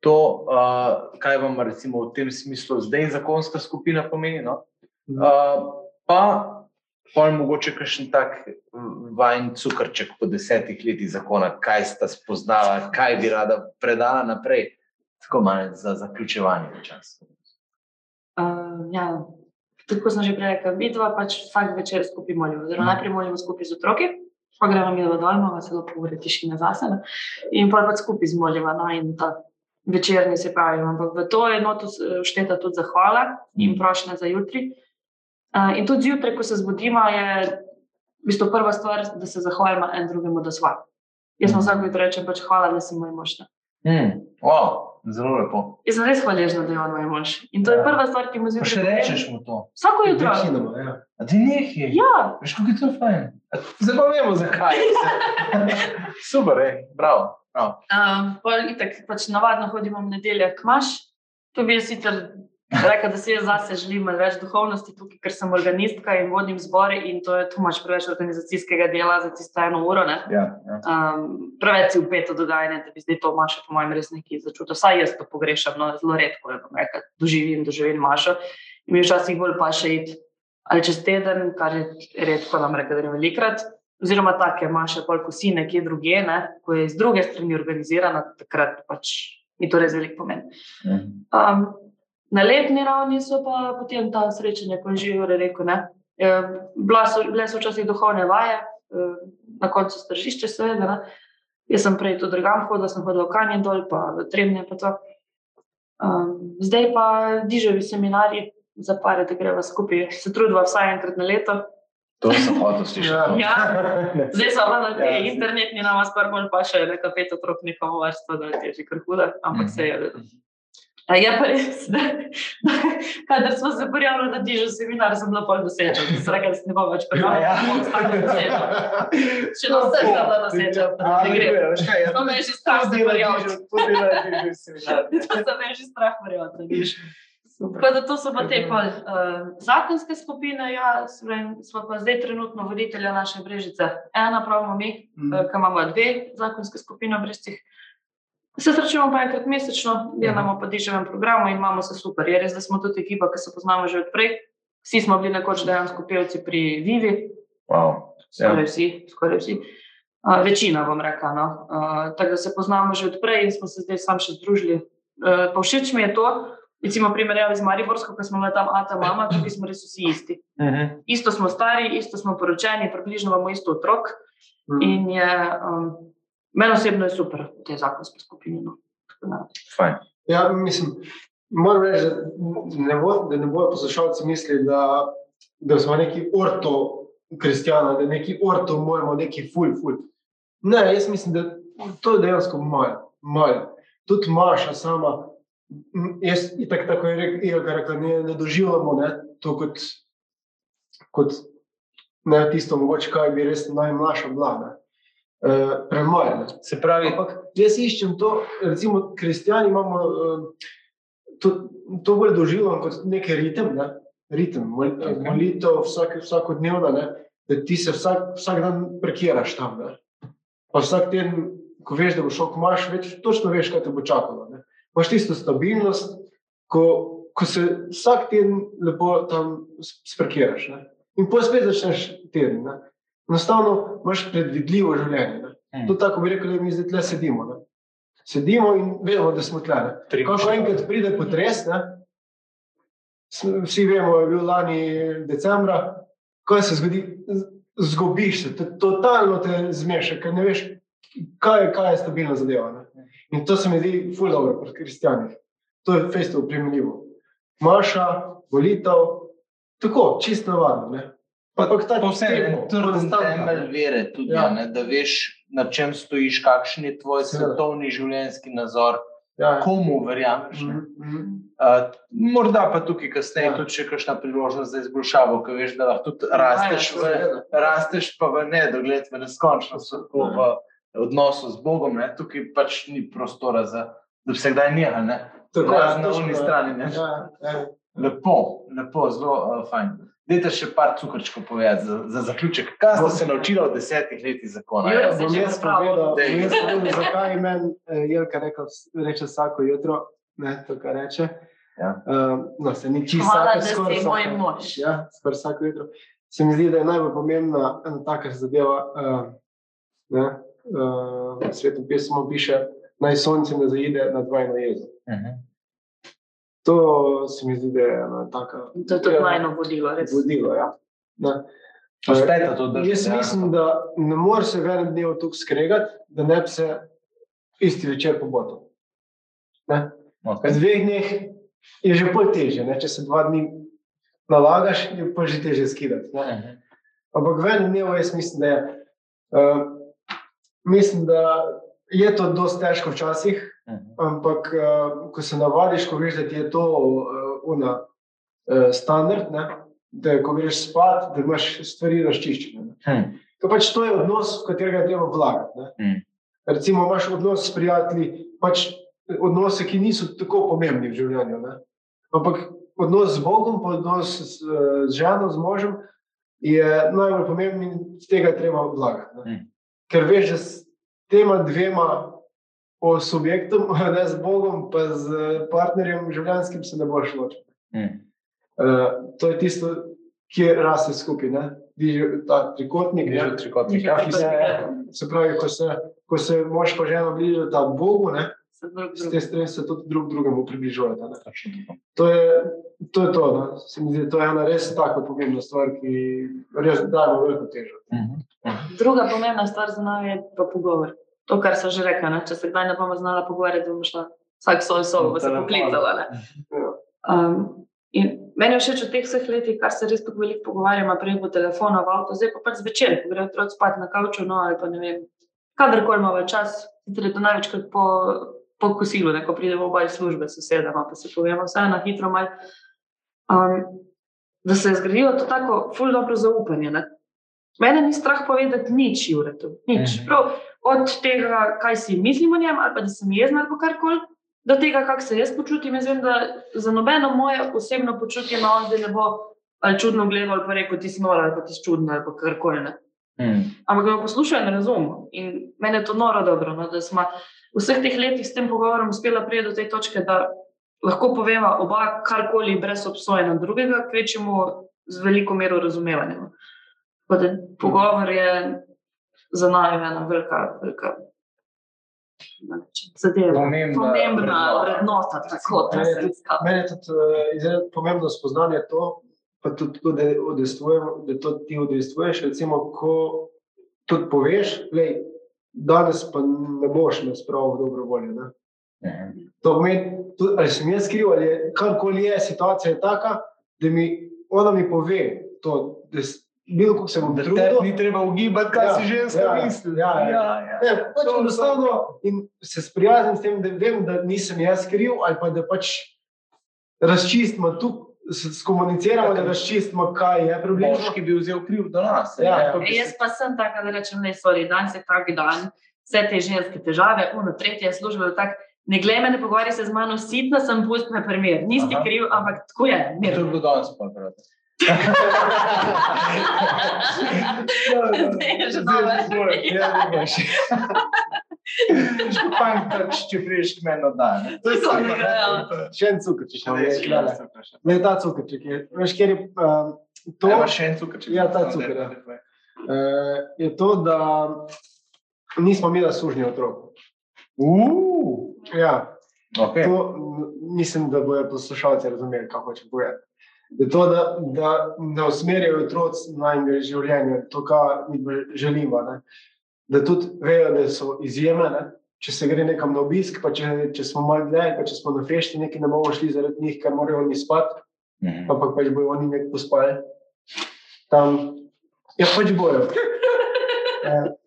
to, uh, kaj vam recimo v tem smislu zdaj zakonska skupina pomeni. No? Uh, pa pa mogoče kakšen tak vajen cukrček po desetih letih zakona, kaj sta spoznala, kaj bi rada predala naprej, tako malo za zaključevanje časa. Uh, ja, tako sem že prej rekel, mi dva pač vsak večer skupaj molimo. Oziroma, Mhm. najprej molimo skupaj z otroki, pa gremo mi dol, imamo celo pogovore tišine zase. ne. In pa pač skupaj zmolimo. No, in ta večerni se pravi. Ampak v to je enoto šteta tudi zahvala in prošnja za jutri. Uh, in tudi zjutraj, ko se zbudimo, je v bistvu prva stvar, da se zahvalimo en drugemu, da smo. Jaz sem vsako jutro rečem, pač hvala, da si moj mož. ne. Mm, wow, zelo lepo. Jaz sem res hvaležna, da je on moj mož. In to je Ja. prva stvar, ki mu zjutraj še rečeš mu to. Vsako jutro. Večinoma, ja. A ti nekaj. Ja, Veš, kako je to fajn. Zdaj pa vemo, zakaj. Super, ej, bravo. bravo. um, pol itak, pač navadno hodimo v nedeljo k maš. To bi jaz sicer rekel, da si jaz zase želim malo več duhovnosti tukaj, ker sem organistka in vodim zbore in to je tu mač preveč organizacijskega dela za tisto eno uro. Ne? Ja, ja. Um, preveč si upeto dogajanje, da bi zdaj to mašo, po mojem, res nekaj začutil. Vsaj jaz to pogrešam, no, zelo redko je, bom rekel, doživim, doživim mašo. In mi včasih bolj pa še iti ali čez teden, kar je redko, nam reče, da je velikrat. Oziroma, take maše, pol ko si nekje druge, ne, ko je iz druge strani organizirana, takrat pač mi to res veliko pomeni. Um, na letni ravni so pa potem ta srečanja, kot je že Jure rekel. Ne? Eh, bila so- Bile so včasih duhovne vaje, eh, na koncu stržišče, seveda. Ne? Jaz sem prej tudi drugam hodila, sem hodila v Kanjen dol, pa v Trebne. Pa to. um, zdaj pa diževi seminarji za pare, da greva skupaj. Se trudiva vsaj enkrat na leto. To sem hotel slišati. Ja. Zdaj so pa na te Ja, ja, internetni bolj pa še nekaj pet otrok njihovo varstvo, da je že kar huda, ampak se je. Je pa res, da kadar smo se prijavili na dižo seminar, sem bila pol doseča. Sem rekla, da se ne bom več prijavila, Ja. da doseča. Še na vse sem bila doseča, da ne gre. To me je že strah za prijaviti. To se me je že strah prijaviti, da diš. Tako da to so pa te pol, uh, zakonske skupine, ja, svem, smo pa zdaj trenutno voditelja naše brežice. Ena pravimo mi, Mhm. uh, ki imamo dve zakonske skupine v Brezcih. Se srečujemo pa enkrat mesečno, delamo pa diževem programu in imamo se super. Je res, da smo tudi ekipa, ki se poznamo že odprej. Vsi smo bili nekoč dejansko pevci pri Vivi, Wow. skoraj Ja. vsi, skoraj vsi. Uh, večina, bom rekla. No. Uh, tako da se poznamo že odprej in smo se zdaj sam še združili. Uh, pa všeč mi je to, recimo, primerjavi z Mariborsko, ko smo bili tam Ata Mama, tukaj smo res vsi isti. Mhm. Isto smo stari, isto smo poročeni, približno imamo isto otrok. Mhm. In je, um, meni osebno je super v tej zakonski skupini. No. Tako da, Fajn. Ja, mislim, moram reči, da ne, bo, da ne bojo poslušalci mislili, da, da smo neki orto kristijani, da neki orto moramo neki ful, ful. Ne, jaz mislim, da to je dejansko malo. malo. Tudi Maša sama, jaz itak tako je rek- Ilka rekla, ne, ne doživljamo ne, to kot, kot ne, tisto, mogoče, kaj bi res najmlajša vlada. Uh, premalo. ne. Se pravi, Ampak jaz iščem to, recimo, kristijani imamo uh, to, to bolj doživljam kot neki ritem, ne? ritem, mol, okay. molitev vsak, vsakodnevna, ne? da ti se vsak, vsak dan prekiraš tam. Ne? Pa vsak teden, ko veš, da bo šel komaš, več, točno veš, kaj te bo čakalo. Ne? Imaš tisto stabilnost, ko, ko se vsak teden lepo tam sprekiraš. Ne? In potem spet začneš teden. Ne? Enostavno imaš predvidljivo življenje. Ne? Mm. To tako bi rekel, da mi zdaj tle sedimo. Ne? Sedimo in vemo, da smo tle. Ko mišljenja. enkrat pride potres, ne? vsi vemo, je bil lani decembra, kaj se zgodi, zgubiš se, te, totalno te zmeša, ker ne veš, kaj, kaj je stabilna zadeva. Ne? In to se mi zdi ful dobro pri kristijanih. To je festival primenljivo. Maša, volitev, tako, čisto navadno. Ne? Povsem trden temelj vere, tudi, Ja. ja. ne, da veš, na čem stojiš, kakšen je tvoj svetovni življenjski nazor, Ja, ja. komu verjameš. ne. Mhm, mhm. Uh, morda pa tukaj kasneje Ja. ja. tudi še kakšna priložnost za izboljšavo, ker veš, da lahko tudi rasteš, v, seveda. rasteš pa v nedogled, v neskončnost, tako v odnosu z Bogom. Ne? Tukaj pač ni prostora za, da bi se kdaj nehal. Ne? Tako, Razen na ja. strani, ne. Ja, ja. Lepo, lepo, zelo uh, fajn. Dajte še par cukrčkov povedati za, za zaključek. Kaj ste se naučili v desetih letih zakona? Jure, Ja, Bom jaz povedal, jaz povedal, zakaj meni eh, Jelka rekel, reče vsako jutro, ne, to, kar reče. Ja. Uh, no, se ni čisto Hvala, vsake- da skoraj si vsake- moj mož. Ja, skoraj vsako jutro. Se mi zdi, da je najbolj pomembna ena taka zadeva. Uh, ne, uh, v svetem pismu piše, naj sonce ne zaide na dvojno jezo. Mhm. To se mi zdi, da je ena taka. To je tudi najno vodilo. Res. Vodilo, ja. Ne. Uspete to držati. Jaz mislim, da ne moreš se en dnev tukaj skregati, da ne bi se isti večer pobotil. Ne? Okay. V dveh dneh je že pol teže, ne? če se dva dni nalagaš, je pa že teže skidati. Ne? Mhm. Ampak v enem dnevu jaz mislim, da je. Uh, mislim, da je to dosti težko včasih. Ampak uh, ko se navadiš, ko veš, da ti je to uh, una, uh, standard, ne? da ko greš spat, da imaš stvari razčiščene. ne. Hm. To, pač to je odnos, v katerega treba vlagati. ne. Mm. Recimo, imaš odnos s prijatelji, pač odnose, ki niso tako pomembni v življenju. Ne? Ampak odnos z Bogom, odnos eh, z ženo, z možem, je najbolj pomemben in z tega treba vlagati. ne. Mm. Ker veš, da s tema dvema o subjektom, ne z Bogom, pa z partnerjem življenjskim, se ne boš ločil. Hm. Uh, to je tisto, kjer raste skupaj. ne. Ta trikotnik, ne, že trikotnik. Že Ja, trikotnik, se- ja. se pravi, ko se, ko se mož pa žena bližata Bogu, ne, Se s te strani se tudi drug drugemu približujete. To je to. Je to, no. Se mi zdi, to je ena res tako pomembna stvar, ki res daje veliko težo. Mhm. Druga pomembna stvar za nami je pa pogovor. To, kar sem že rekla, ne? če se kdaj ne bomo znala pogovarjati, bomo šla vsak svojo sobo, bo se Telefon. poklicala. Um, in meni je všeč v teh vseh letih, kar se res tako veliko pogovarjamo, prej po telefonu, v avtu, zdaj pa pač zvečer, ko grejo otroci spat na kavču, no ali pa ne vem, kadarkoli imamo čas, sicer je to največkrat po, po kosilu, ne, ko pridemo oba iz službe, sosedama, pa se povemo vse na hitro malo. Um, da se je zgradilo to tako ful dobro zaupanje. Ne. Mene ni strah povedati nič, Juretu, nič. Mhm. Prav od tega, kaj si mislim o njem, ali pa da sem jezna ali pa karkoli, do tega, kako se jaz počutim. Jaz vem, da za nobeno moje osebno počutje na on zdaj ne bo ali čudno gledal, ali pa rekel, ti si nora, ali pa ti si čudna, ali pa karkoli. Ne. Hm. Ampak ga poslušajo in razumem. In meni je to noro dobro, no, da smo v vseh teh letih s tem pogovorom uspela priti do te točke, da lahko poveva oba karkoli brez obsojanja drugega, kvečemu z veliko mero razumevanja. Tako da Pogovor je za nami ena velika, velika zadeva. Pomembna Pomembna vrednota. tako da Meni je se izkazuje. Meni je tudi uh, izredno pomembno spoznanje to, pa tudi to, da, da to ti udejstvuješ. Recimo, ko tudi poveš, da danes pa ne boš me spravil v dobro voljo. Ne? Mhm. To pomeni, tudi, ali sem jaz kriv, ali karkoli je, situacija je taka, da mi ona mi pove to, da bil, kako se bom Da trudil. ni treba ugibati, kaj Ja, si ženska ja, misli. ja, ja. ja. Ne, pač enostavno in se sprijaznim s tem, da vem, da nisem jaz kriv, ali pa da pač razčistimo tu, s- skomuniciramo, da razčistimo, kaj je problem. Moški bi vzel kriv do nas. Ja, ja. E, jaz pa sem taka, da rečem, ne, sorry, danes je tak dan, vse te ženske težave, uno, tretje službe, tak, ne glej me, ne pogovarjaj se z mano, sitna sem, pusti me primer. Nisi kriv, ampak tako je, To je bilo danes pa prav. Zdaj je že dobro. Ja, ne boš. Škopanj, če priješ k meni dan. To je samo igralo. Še en cukrček, ne, je, če glede. ne. Ta cukrček je. Veš, kjer je um, to, je še en cukrček. Ja, ta cuker, ja. uh, je to, da nismo imeli sužnje otrok. Uuu, Ja, ok. to mislim, da bojo poslušalci razumeli, kako hočem povedati. Je to, da, da ne usmerjajo otroc najnega življenja, to, kar mi želimo. Ne? Da tudi vejo, da so izjeme. Ne? Če se gre nekam na obisk, pa če, če smo malo dlje, pa če smo na fešti, neki ne bomo šli zaradi njih, ker morajo oni spati, Mhm. ampak pač bojo oni nekaj pospali. Tam, ja, pač bojo. Eh,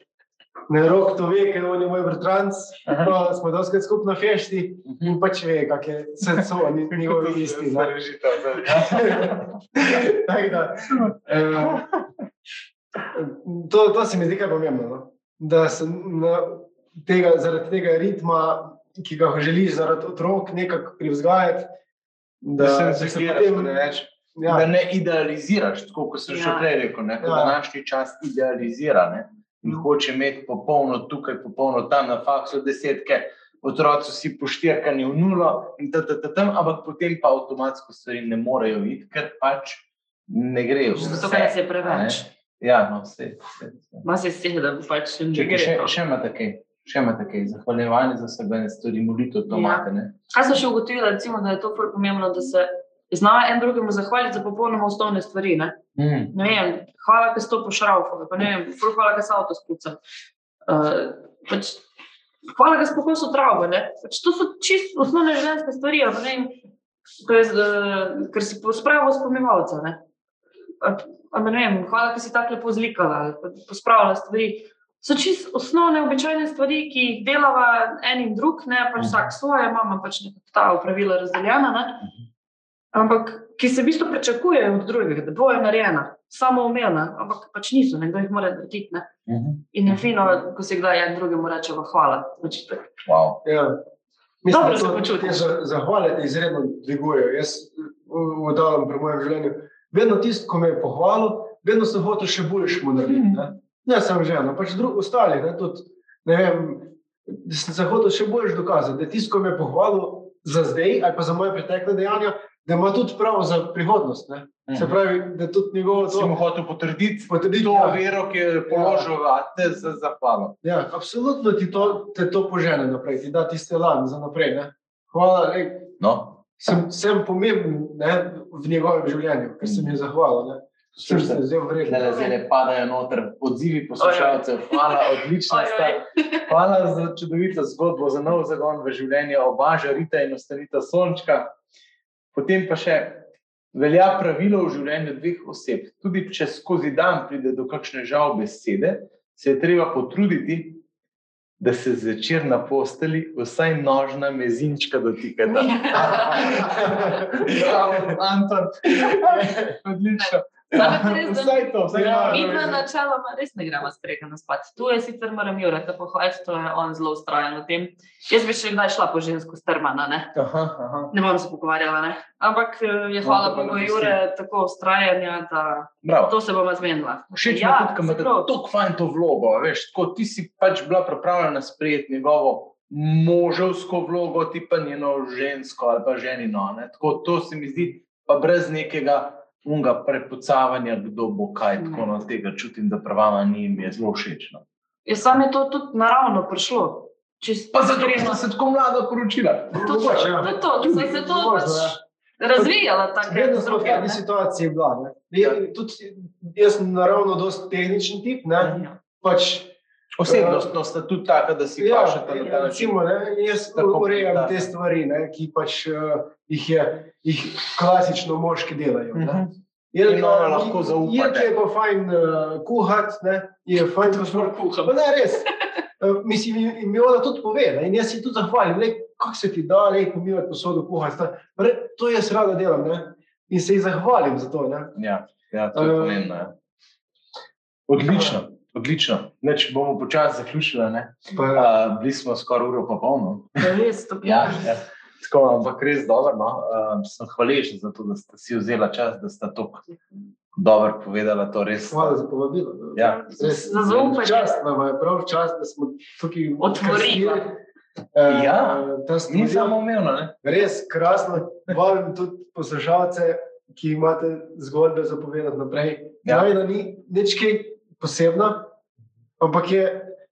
Ne, rok to ve, ker on je moj bratranc, pa smo doskrat skupaj na fešti in pač ve, kak je vse so, ni njihovi isti. ne. Tako da, eh, to, to se mi zdi kar pomembno. No? Da se na, tega, zaradi tega ritma, ki ga želiš zaradi otrok, nekako privzgajati. Da se ne se da ne več. Ja, Da ne idealiziraš, tako kot sem že Ja. prej rekel, ne, ko Ja. današnji čas idealizira ne, in hoče imeti popolno tukaj, popolno tam na faksu desetke, otroci si poštirkani v nulo in ta, ta, ta, tam, ampak potem pa avtomatsko stvari ne morejo iti, ker pač ne grejo. Zato, vse, ker je a preveč. Ja, no, vse. vse, vse. Ma se sedi, da bo pač ne Čekaj, gre. še, imate kaj, še imate kaj, zahvaljevanje za sebe, stvari, molitev, to Ja. imate. ne? Kaj sem še ugotovila, recimo, da je to pomembno, da se znajo en drugemu zahvaliti za popolnoma osnovne stvari. Ne? Mm. Ne vem, hvala, ker si to pošraufal, pa ne vem, hvala, ker si avto spucal. Uh, pač, hvala, ker si pokosil travo. ne. Pač to so čisto osnovne življenjske stvari. Ne vem, to je, uh, ker si pospravil spomivalca. Ne? A- a ne vem, hvala, ker si tako lepo zlikala, pospravila stvari. so čisto osnovne, običajne stvari, ki jih delava en in drug, ne pač vsak svoje, imamo pač nekako ta pravila razdeljena. Ne? Ampak ki se v bistvu pričakujejo od drugega, da bojo narejena, samo umevna, ampak pač niso, nekdo jih mora narediti. Ne? In je fino, ko se kdaj en drugemu reče, hvala. Tako. Wow. Ja. Mislim, Dobro se to- počutim. Zahvale te izredno dvigujejo. Jaz v daljem pri mojem življenju. Vedno tisto, ko me je pohvalil, vedno sem hotel še boljš mu narediti. Ne, ne samo žena, pač drug, ostali. Ne, tudi, ne vem, da sem se hotel še boljš dokazati, da je tisto, ko me je pohvalil za zdaj ali pa za moje pretekle dejanja, da ima tudi prav za prihodnost. Ne. Se pravi, da tudi njegovo to hotel potrditi potrditi. to ja. vero, ki je položil v te za zahvalo. Ja, absolutno ti to, te to požene naprej, ti da tiste lan za naprej. Ne. Hvala, lej, No, sem, sem pomemben ne, v njegovem življenju, ker sem jim zahvalil. ne. Sem se zdaj vrnil. Zdaj zdaj padajo noter odzivi poslušalcev. Hvala, odlično ste. Hvala za čudovito zgodbo, za nov zagon v življenje, oba žarita in ostanita sončka. Potem pa še velja pravilo v življenju dveh oseb. Tudi če skozi dan pride do kakšne žal besede, se je treba potruditi, da se zvečer na posteli vsaj nožna mezinčka dotikata. Bravo, Anton. Odlično. Ampak res, da- Vsaj to, vsaj Ja, Mi dva načeloma res ne gremo spreka na spat. Tu je sicer moram Jureta pohvaliti, to je on zelo ustrajen v tem. Jaz bi še kdaj šla po žensko strmana, ne? Aha, aha. Ne bom se pogovarjala, ne? Ampak eh, je No, hvala to Bogu ne Jure tako ustrajanja, da Bravo. to se bomo zmenila. Všeč mi Ja, je imate prav. tako fajn to vlogo. Veš, tako, ti si pač bila pripravljena sprejeti njegovo moževsko vlogo, ti pa njeno žensko ali pa ženino. Ne? Tako, to se mi zdi, pa brez nekega unga prepucavanja, kdo bo kaj. Tako Ne. no, tega čutim, da pravama ni mi je zelo všeč. No. Je sam je to tudi naravno prišlo. Čisto Pa zato, ker sem se tako mlada poročila. To, Mogoče, ja. to, to, da se to Možno, pač ja. razvijala tako. Vedno smo v taki situaciji bila. Ne. Ja, tudi, jaz sem naravno dosti tehničen tip. Ne. Ja. Pač, Osebnostno sta tudi taka, da si ja, pašete na ta način. recimo, ne, jaz urejam te stvari, ne, ki pač uh, jih, je, jih klasično moški delajo. Ne. Mhm. Jelka- ona lahko zaupate. Jelka je pa fajn uh, kuhati, ne, je fajn Ful kuham. Pa ne, res. Uh, mislim, in, mi ona tudi pove, ne, in jaz si tudi zahvalim, kako se ti da, le pomivati posodo, kuhati. re, To jaz rada delam ne, in se ji zahvalim za to. Ne. Ja, ja to je Eh, pomembno. Ja. Odlično, odlično. Neč bomo počasi zaključili. ne. Pa, Uh, bili smo skoraj uro pa polno. Res, to Ja, ja. Tako, ampak res dobro. No. Uh, sem hvaležen za to, da ste si vzela čas, da ste tako dobro povedala. To res. hvala za povabilo. no. Ja, Res, Za zaupanje. Čast nam je, prav čas, da smo tukaj Otvorili. Uh, Ja, ta Ni samo umevno. Ne? res krasno. Vabim tudi poslušalce, ki imate zgodbe za povedati naprej. Ja. Ja. Ni nič kaj posebna, ampak je,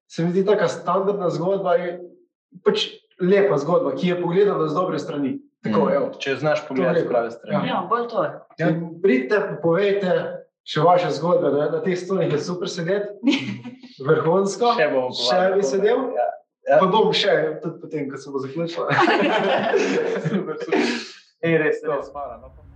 se mi zdi, taka standardna zgodba, je pač lepa zgodba, ki je pogledana z dobre strani. Tako, Mm. evo. Če znaš pogledati z prave strani. Ja, bolj to je. Ja. Pridite, povejte še vaše zgodbe. Ne? Na teh stolih je super sedeti, vrhunsko. Še bomo Še bi sedel? Ja. Ja. Pa bom še, tudi potem, ko se bo zaključila. super, super. Ej, res, res, hvala. No.